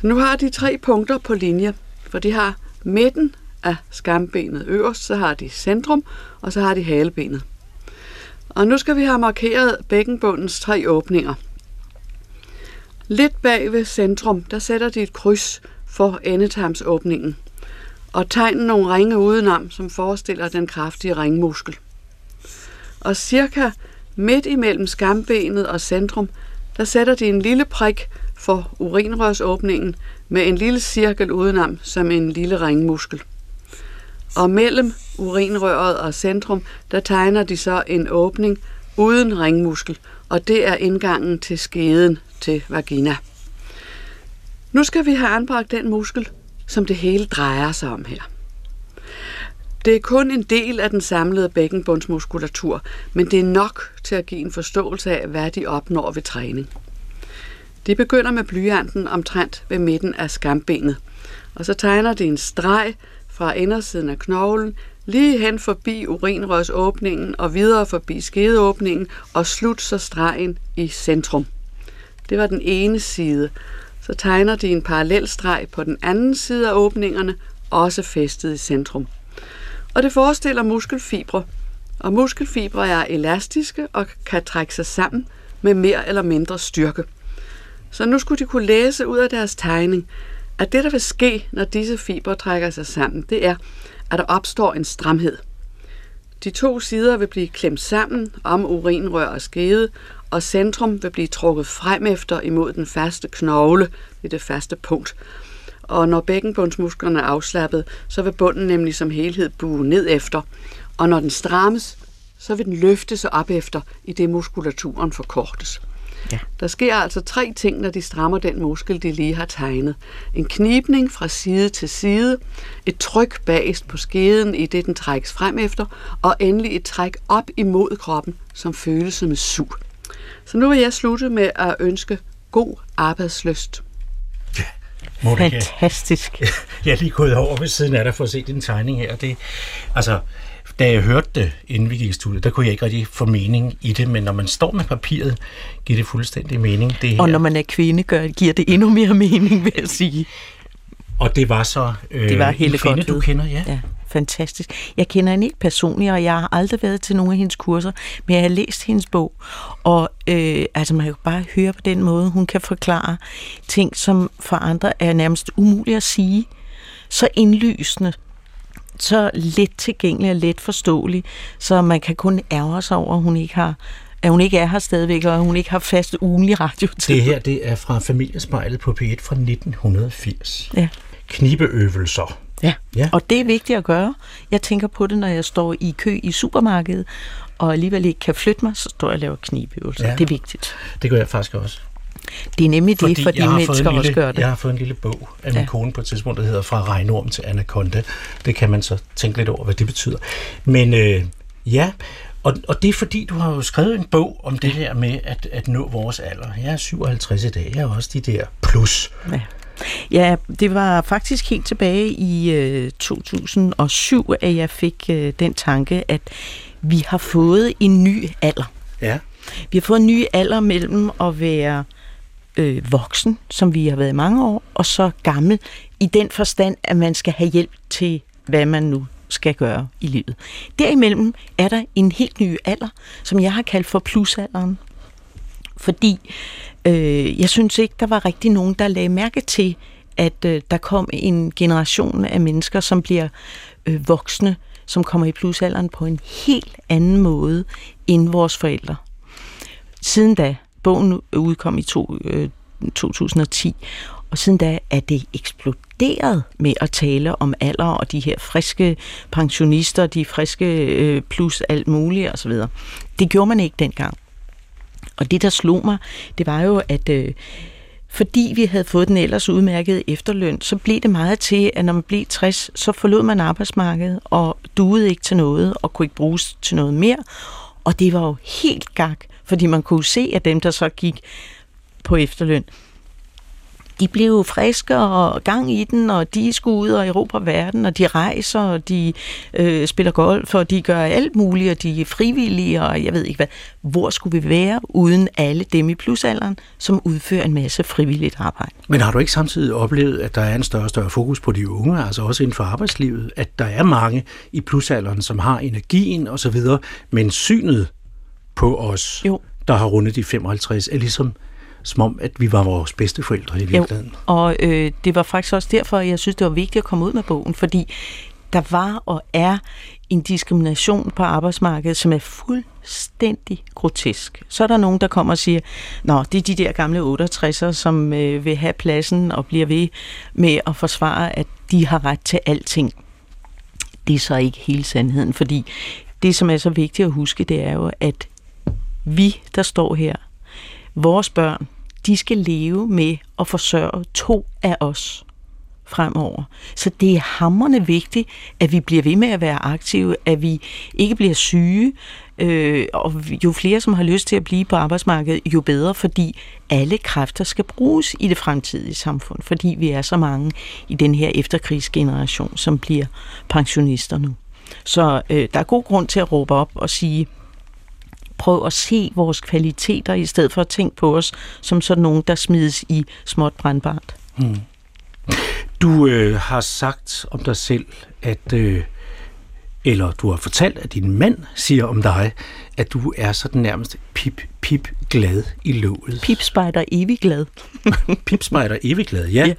C: Nu har de tre punkter på linje, for de har midten af skambenet øverst, så har de centrum, og så har de halebenet. Og nu skal vi have markeret bækkenbundens tre åbninger. Lidt bag ved centrum, der sætter de et kryds for endetarmsåbningen, og tegne nogle ringe udenom, som forestiller den kraftige ringmuskel. Og cirka midt imellem skambenet og centrum, der sætter de en lille prik for urinrørsåbningen med en lille cirkel udenom som en lille ringmuskel. Og mellem urinrøret og centrum, der tegner de så en åbning uden ringmuskel, og det er indgangen til skeden til vagina. Nu skal vi have anbragt den muskel, som det hele drejer sig om her. Det er kun en del af den samlede bækkenbundsmuskulatur, men det er nok til at give en forståelse af, hvad de opnår ved træning. De begynder med blyanten omtrent ved midten af skambenet, og så tegner de en streg fra indersiden af knoglen, lige hen forbi urinrørsåbningen og videre forbi skedeåbningen, og slut så stregen i centrum. Det var den ene side. Så tegner de en parallel streg på den anden side af åbningerne, også fæstet i centrum. Og det forestiller muskelfibre, og muskelfibre er elastiske og kan trække sig sammen med mere eller mindre styrke. Så nu skulle de kunne læse ud af deres tegning, at det, der vil ske, når disse fibre trækker sig sammen, det er, at der opstår en stramhed. De to sider vil blive klemt sammen om urinrør og skede, og centrum vil blive trukket frem efter imod den faste knogle, det er det faste punkt. Og når bækkenbundsmusklerne er afslappet, så vil bunden nemlig som helhed bue ned efter. Og når den strammes, så vil den løfte sig op efter, i det muskulaturen forkortes. Ja. Der sker altså tre ting, når de strammer den muskel, de lige har tegnet. En knibning fra side til side, et tryk bagest på skeden, i det den trækkes frem efter, og endelig et træk op imod kroppen, som føles som et sug. Så nu vil jeg slutte med at ønske god arbejdsløst.
G: Monika,
K: Fantastisk.
G: Jeg er lige gået over ved siden af dig for at se din tegning her. Det, altså, da jeg hørte det, inden vi gik i studiet, der kunne jeg ikke rigtig få mening i det, men når man står med papiret, giver det fuldstændig mening. Det her.
K: Og når man er kvinde, gør, giver det endnu mere mening, vil jeg sige.
G: Og det var så øh,
K: Det var
G: en
K: Helle
G: kvinde, du kender, ja.
K: ja. Fantastisk. Jeg kender hende ikke personligt, og jeg har aldrig været til nogle af hendes kurser, men jeg har læst hendes bog, og øh, altså man kan bare høre på den måde, hun kan forklare ting, som for andre er nærmest umuligt at sige. Så indlysende, så let tilgængelig og let forståelig, så man kan kun ærge sig over, at hun ikke har at hun ikke er her stadigvæk, og at hun ikke har fast ugenlig radiotid.
G: Det her, det er fra Familiespejlet på P1 fra 1980.
K: Ja.
G: Knibeøvelser.
K: Ja.
G: ja,
K: og det er vigtigt at gøre. Jeg tænker på det, når jeg står i kø i supermarkedet, og alligevel ikke kan flytte mig, så står jeg og laver knibeøvelser.
G: Ja.
K: Det er vigtigt.
G: Det gør jeg faktisk også.
K: Det er nemlig det, fordi,
G: jeg
K: mennesker
G: lille,
K: også gør det.
G: Jeg har fået en lille bog af min
K: ja.
G: kone på et tidspunkt, der hedder Fra regnorm til anaconda. Det kan man så tænke lidt over, hvad det betyder. Men øh, ja, og, og det er fordi, du har jo skrevet en bog om det her med at, at nå vores alder. Jeg er 57 i dag, jeg er også de der plus.
K: Ja. Ja, det var faktisk helt tilbage i øh, 2007, at jeg fik øh, den tanke, at vi har fået en ny alder.
G: Ja.
K: Vi har fået en ny alder mellem at være øh, voksen, som vi har været i mange år, og så gammel i den forstand, at man skal have hjælp til, hvad man nu skal gøre i livet. Derimellem er der en helt ny alder, som jeg har kaldt for plusalderen. Fordi øh, jeg synes ikke, der var rigtig nogen, der lagde mærke til, at øh, der kom en generation af mennesker, som bliver øh, voksne, som kommer i plusalderen på en helt anden måde end vores forældre. Siden da, bogen udkom i to, øh, 2010, og siden da er det eksploderet med at tale om alder og de her friske pensionister, de friske øh, plus alt muligt osv. Det gjorde man ikke dengang. Og det, der slog mig, det var jo, at øh, fordi vi havde fået den ellers udmærkede efterløn, så blev det meget til, at når man blev 60, så forlod man arbejdsmarkedet og duede ikke til noget og kunne ikke bruges til noget mere. Og det var jo helt gak, fordi man kunne se, at dem, der så gik på efterløn, de blev jo friske og gang i den, og de skulle ud og Europa verden, og de rejser, og de øh, spiller golf, og de gør alt muligt, og de er frivillige, og jeg ved ikke hvad. Hvor skulle vi være uden alle dem i plusalderen, som udfører en masse frivilligt arbejde?
G: Men har du ikke samtidig oplevet, at der er en større og større fokus på de unge, altså også inden for arbejdslivet, at der er mange i plusalderen, som har energien osv., men synet på os,
K: jo.
G: der har rundet de 55, er ligesom som om, at vi var vores bedste forældre i virkeligheden.
K: Jo, og øh, det var faktisk også derfor, jeg synes, det var vigtigt at komme ud med bogen, fordi der var og er en diskrimination på arbejdsmarkedet, som er fuldstændig grotesk. Så er der nogen, der kommer og siger, nå, det er de der gamle 68'ere, som øh, vil have pladsen og bliver ved med at forsvare, at de har ret til alting. Det er så ikke hele sandheden, fordi det, som er så vigtigt at huske, det er jo, at vi, der står her, vores børn, de skal leve med at forsørge to af os fremover. Så det er hammerne vigtigt, at vi bliver ved med at være aktive, at vi ikke bliver syge, øh, og jo flere, som har lyst til at blive på arbejdsmarkedet, jo bedre, fordi alle kræfter skal bruges i det fremtidige samfund, fordi vi er så mange i den her efterkrigsgeneration, som bliver pensionister nu. Så øh, der er god grund til at råbe op og sige, prøv at se vores kvaliteter, i stedet for at tænke på os som sådan nogen, der smides i småt brandbart.
G: Hmm. Du øh, har sagt om dig selv, at øh, eller du har fortalt, at din mand siger om dig, at du er sådan nærmest pip, pip glad i låget.
K: Pipspejder evig glad.
G: Pipspejder evig glad, ja. ja.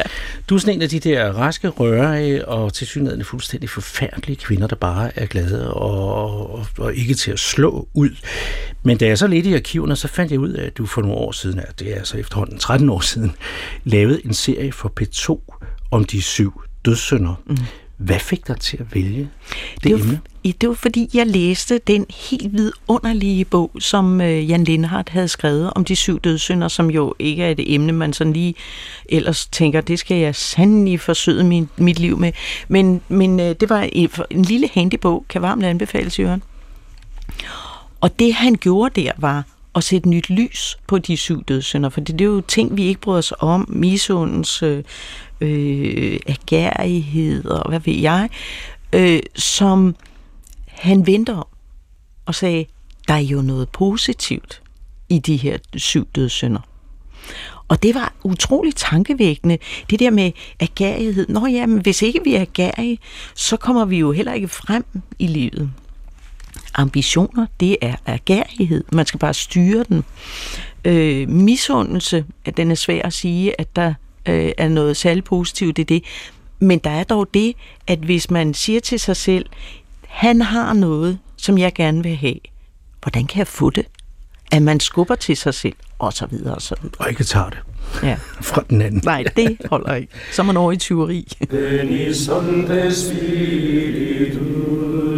G: Du er sådan en af de der raske, rørige og tilsyneladende fuldstændig forfærdelige kvinder, der bare er glade og, og, og ikke til at slå ud. Men da jeg så lidt i arkiverne, så fandt jeg ud af, at du for nogle år siden, det er altså efterhånden 13 år siden, lavede en serie for P2 om de syv dødssynder. Mm. Hvad fik dig til at vælge det,
K: det var,
G: emne?
K: Det var fordi, jeg læste den helt vidunderlige bog, som øh, Jan Lindhardt havde skrevet om de syv dødssynder, som jo ikke er et emne, man sådan lige ellers tænker, det skal jeg sandelig forsøge min, mit liv med. Men, men øh, det var en, en lille handy bog, kan varmt anbefales, Jørgen. Og det han gjorde der var at sætte nyt lys på de syv dødssynder, for det er jo ting, vi ikke bryder os om. Misundens øh, agerighed og hvad ved jeg, øh, som han venter om og sagde, der er jo noget positivt i de her syv dødssynder. Og det var utroligt tankevækkende, det der med agerighed. Nå ja, men hvis ikke vi er agerige, så kommer vi jo heller ikke frem i livet. Ambitioner, det er agerighed. Man skal bare styre den. Øh, misundelse, at den er svær at sige, at der øh, er noget særligt positivt i det. Men der er dog det, at hvis man siger til sig selv, han har noget, som jeg gerne vil have, hvordan kan jeg få det? At man skubber til sig selv, og så videre, og så videre.
G: Og ikke tager det.
K: Ja.
G: Fra den anden.
K: Nej, det holder ikke. Så er man over i tyveri.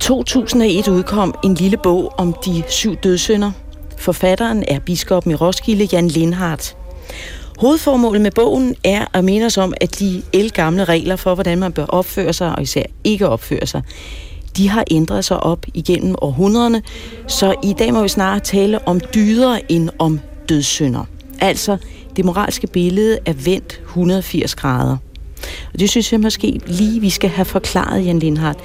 K: 2001 udkom en lille bog om de syv dødssynder. Forfatteren er biskoppen i Roskilde, Jan Lindhardt. Hovedformålet med bogen er at minde os om, at de elgamle regler for, hvordan man bør opføre sig, og især ikke opføre sig, de har ændret sig op igennem århundrederne, så i dag må vi snarere tale om dyder end om dødssynder. Altså, det moralske billede er vendt 180 grader. Og det synes jeg måske lige, vi skal have forklaret, Jan Lindhardt.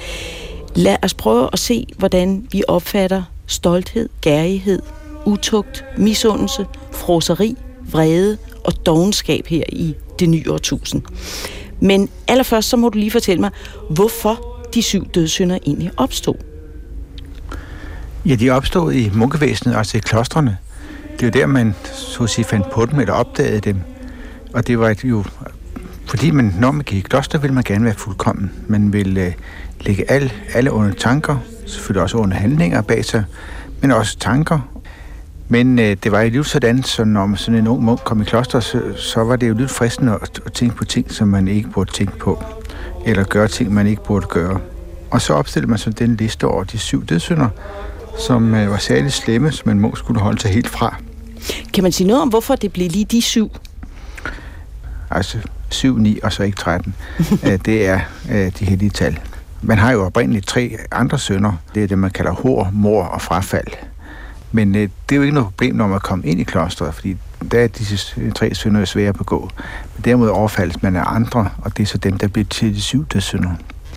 K: Lad os prøve at se, hvordan vi opfatter stolthed, gærighed, utugt, misundelse, froseri, vrede og dogenskab her i det nye årtusind. Men allerførst så må du lige fortælle mig, hvorfor de syv dødssynder egentlig opstod.
D: Ja, de opstod i munkevæsenet, altså i klostrene. Det er jo der, man så at sige, fandt på dem eller opdagede dem. Og det var jo Fordi man, når man gik i kloster, vil man gerne være fuldkommen. Man vil øh, lægge alle, alle under tanker, selvfølgelig også under handlinger bag sig, men også tanker. Men øh, det var jo lidt sådan, så når sådan en ung munk kom i kloster, så, så var det jo lidt fristende at, at tænke på ting, som man ikke burde tænke på, eller gøre ting, man ikke burde gøre. Og så opstillede man så den liste over de syv dødssynder, som øh, var særligt slemme, som en munk skulle holde sig helt fra.
K: Kan man sige noget om, hvorfor det blev lige de syv?
D: Altså 7, 9 og så ikke 13. Øh, det er øh, de hellige tal. Man har jo oprindeligt tre andre sønder. Det er det, man kalder hår, mor og frafald. Men øh, det er jo ikke noget problem, når man kommer ind i klosteret, fordi der er disse tre sønder svære at begå. Men derimod overfaldes man af andre, og det er så dem, der bliver til de syv dødssynder.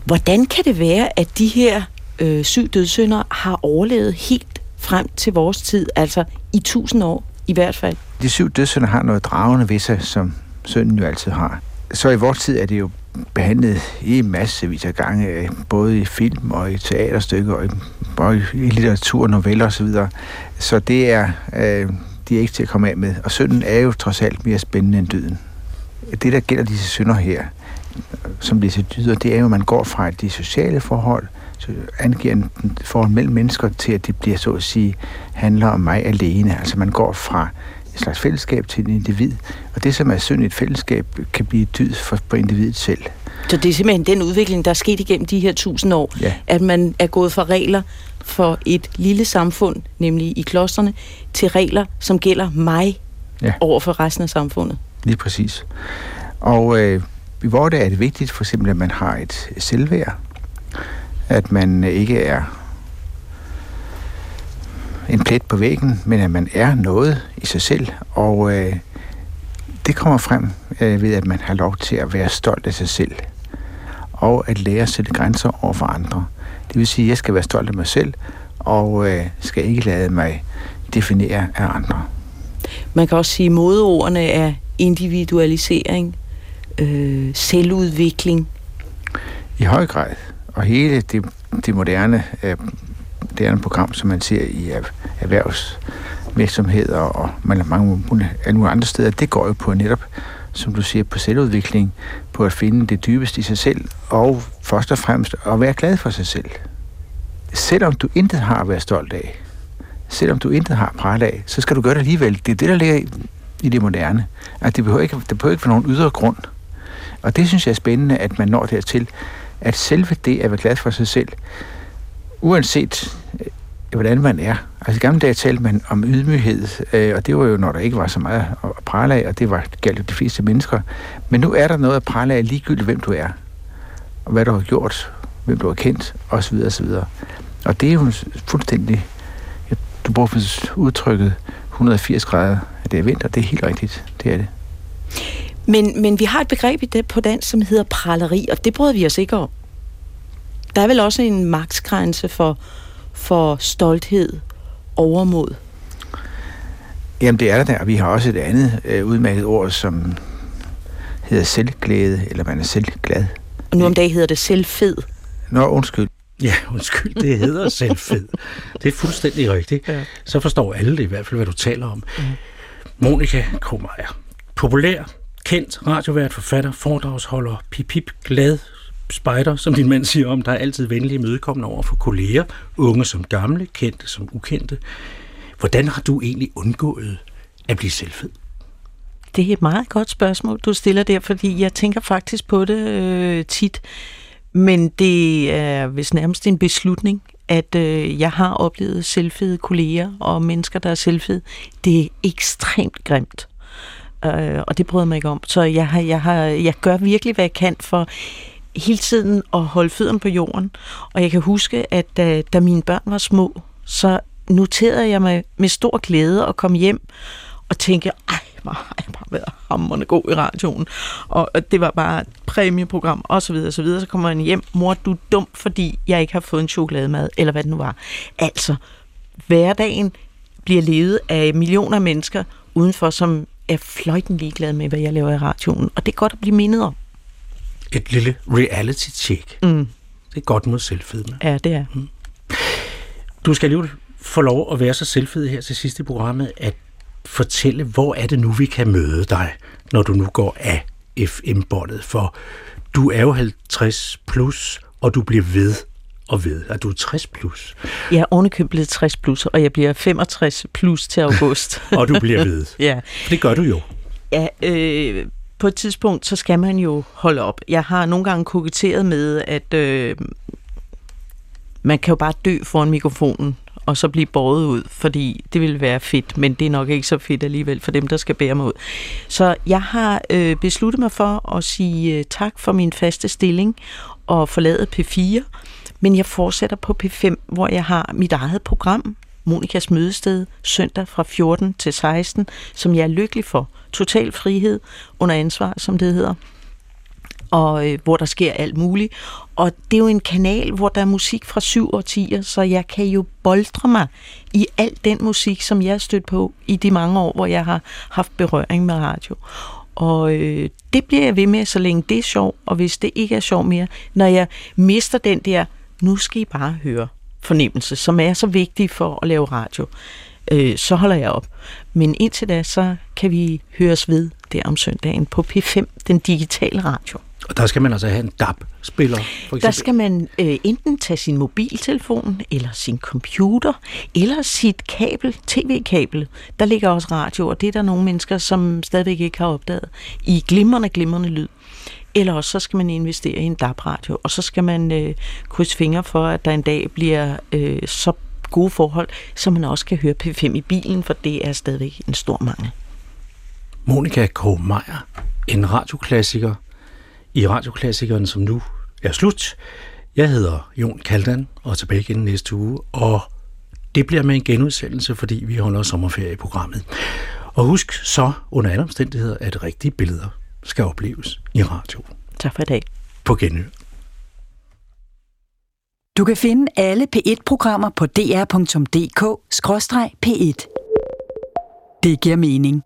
K: Hvordan kan det være, at de her øh, syv dødssynder har overlevet helt frem til vores tid, altså i tusind år i hvert fald?
D: De syv dødssynder har noget dragende ved sig, som sønnen jo altid har. Så i vores tid er det jo behandlet i massevis af gange, øh, både i film og i teaterstykker og i, og i litteratur, noveller osv. Så, så det er, øh, de er ikke til at komme af med. Og synden er jo trods alt mere spændende end dyden. Det, der gælder disse synder her, som disse dyder, det er jo, at man går fra de sociale forhold, så angiver en forhold mellem mennesker til, at det bliver så at sige, handler om mig alene. Altså man går fra et slags fællesskab til en individ. Og det, som er synd i et fællesskab, kan blive dyd for, på individet selv.
K: Så det er simpelthen den udvikling, der er sket igennem de her tusind år,
D: ja.
K: at man er gået fra regler for et lille samfund, nemlig i klosterne, til regler, som gælder mig
D: ja.
K: over for resten af samfundet.
D: Lige præcis. Og øh, i vores er det vigtigt for eksempel, at man har et selvværd, at man ikke er en plet på væggen, men at man er noget i sig selv, og øh, det kommer frem øh, ved, at man har lov til at være stolt af sig selv, og at lære at sætte grænser over for andre. Det vil sige, at jeg skal være stolt af mig selv, og øh, skal ikke lade mig definere af andre.
K: Man kan også sige, at modeordene er individualisering, øh, selvudvikling.
D: I høj grad. Og hele det, det moderne øh, det er et program, som man ser i erhvervsvirksomheder og mange, mange andre steder, det går jo på netop, som du siger, på selvudvikling, på at finde det dybeste i sig selv, og først og fremmest at være glad for sig selv. Selvom du intet har at være stolt af, selvom du intet har at af, så skal du gøre det alligevel. Det er det, der ligger i, i det moderne. At det behøver ikke, det behøver ikke være nogen ydre grund. Og det synes jeg er spændende, at man når dertil, at selve det at være glad for sig selv, uanset øh, hvordan man er. Altså i gamle dage talte man om ydmyghed, øh, og det var jo, når der ikke var så meget at prale af, og det var galt jo de fleste mennesker. Men nu er der noget at prale af ligegyldigt, hvem du er, og hvad du har gjort, hvem du har kendt, osv. osv. Og det er jo fuldstændig, du bruger udtrykket 180 grader, at det er vinter, det er helt rigtigt, det er det.
K: Men, men vi har et begreb i det på dansk, som hedder praleri, og det bryder vi os ikke om. Der er vel også en maksgrænse for, for stolthed, overmod?
D: Jamen det er der, vi har også et andet øh, udmærket ord, som hedder selvglæde, eller man er selvglad.
K: Og nu om dagen hedder det selvfed.
D: Nå, undskyld.
G: Ja, undskyld, det hedder selvfed. Det er fuldstændig rigtigt. Ja. Så forstår alle det i hvert fald, hvad du taler om. Mm. Monika Kromeyer. Populær, kendt radiovært, forfatter, foredragsholder, pip, pip, glad, spejder, som din mand siger om, der er altid venlige mødekommende over for kolleger, unge som gamle, kendte som ukendte. Hvordan har du egentlig undgået at blive selvfed?
K: Det er et meget godt spørgsmål, du stiller der, fordi jeg tænker faktisk på det øh, tit. Men det er vist nærmest en beslutning, at øh, jeg har oplevet selvfede kolleger og mennesker, der er selvfede. Det er ekstremt grimt. Øh, og det bryder mig ikke om. Så jeg, har, jeg, har, jeg gør virkelig, hvad jeg kan for hele tiden at holde fødderne på jorden. Og jeg kan huske, at da, da mine børn var små, så noterede jeg mig med stor glæde at komme hjem og tænke, ej, hvor har jeg bare været hammerende god i radioen. Og det var bare et præmieprogram, og så videre, og så videre. Så kommer man hjem, mor, du er dum, fordi jeg ikke har fået en chokolademad, eller hvad det nu var. Altså, hverdagen bliver levet af millioner af mennesker udenfor, som er fløjten ligeglade med, hvad jeg laver i radioen. Og det er godt at blive mindet om
G: et lille reality check.
K: Mm.
G: Det er godt mod selvfedme.
K: Ja, det er. Mm.
G: Du skal lige få lov at være så selvfed her til sidst i programmet, at fortælle, hvor er det nu, vi kan møde dig, når du nu går af FM-båndet, for du er jo 50 plus, og du bliver ved og ved, at du er 60 plus.
K: Jeg er ovenikøbet blevet 60 plus, og jeg bliver 65 plus til august.
G: og du bliver ved.
K: ja.
G: Det gør du jo.
K: Ja, øh, på et tidspunkt, så skal man jo holde op. Jeg har nogle gange koketteret med, at øh, man kan jo bare dø foran mikrofonen, og så blive båret ud, fordi det ville være fedt, men det er nok ikke så fedt alligevel for dem, der skal bære mig ud. Så jeg har øh, besluttet mig for at sige øh, tak for min faste stilling og forlade P4, men jeg fortsætter på P5, hvor jeg har mit eget program, Monikas mødested, søndag fra 14 til 16, som jeg er lykkelig for. Total frihed under ansvar, som det hedder og øh, hvor der sker alt muligt. Og det er jo en kanal, hvor der er musik fra syv årtier, så jeg kan jo boldre mig i al den musik, som jeg har stødt på i de mange år, hvor jeg har haft berøring med radio. Og øh, det bliver jeg ved med, så længe det er sjov, og hvis det ikke er sjov mere, når jeg mister den der, nu skal I bare høre fornemmelse, som er så vigtig for at lave radio, øh, så holder jeg op. Men indtil da, så kan vi høres ved der om søndagen på P5, den digitale radio.
G: Og der skal man altså have en DAB-spiller, for
K: Der skal man øh, enten tage sin mobiltelefon, eller sin computer, eller sit kabel, tv-kabel. Der ligger også radio, og det er der nogle mennesker, som stadigvæk ikke har opdaget, i glimrende, glimrende lyd. Eller også så skal man investere i en DAB-radio, og så skal man øh, krydse fingre for, at der en dag bliver øh, så gode forhold, så man også kan høre P5 i bilen, for det er stadigvæk en stor mangel.
G: Monika K. Meier, en radioklassiker i radioklassikeren, som nu er slut. Jeg hedder Jon Kaldan og er tilbage igen næste uge, og det bliver med en genudsendelse, fordi vi holder sommerferie i programmet. Og husk så under alle omstændigheder, at rigtige billeder skal opleves i radio.
K: Tak for i dag.
G: På genhør.
A: Du kan finde alle P1-programmer på dr.dk-p1. Det giver mening.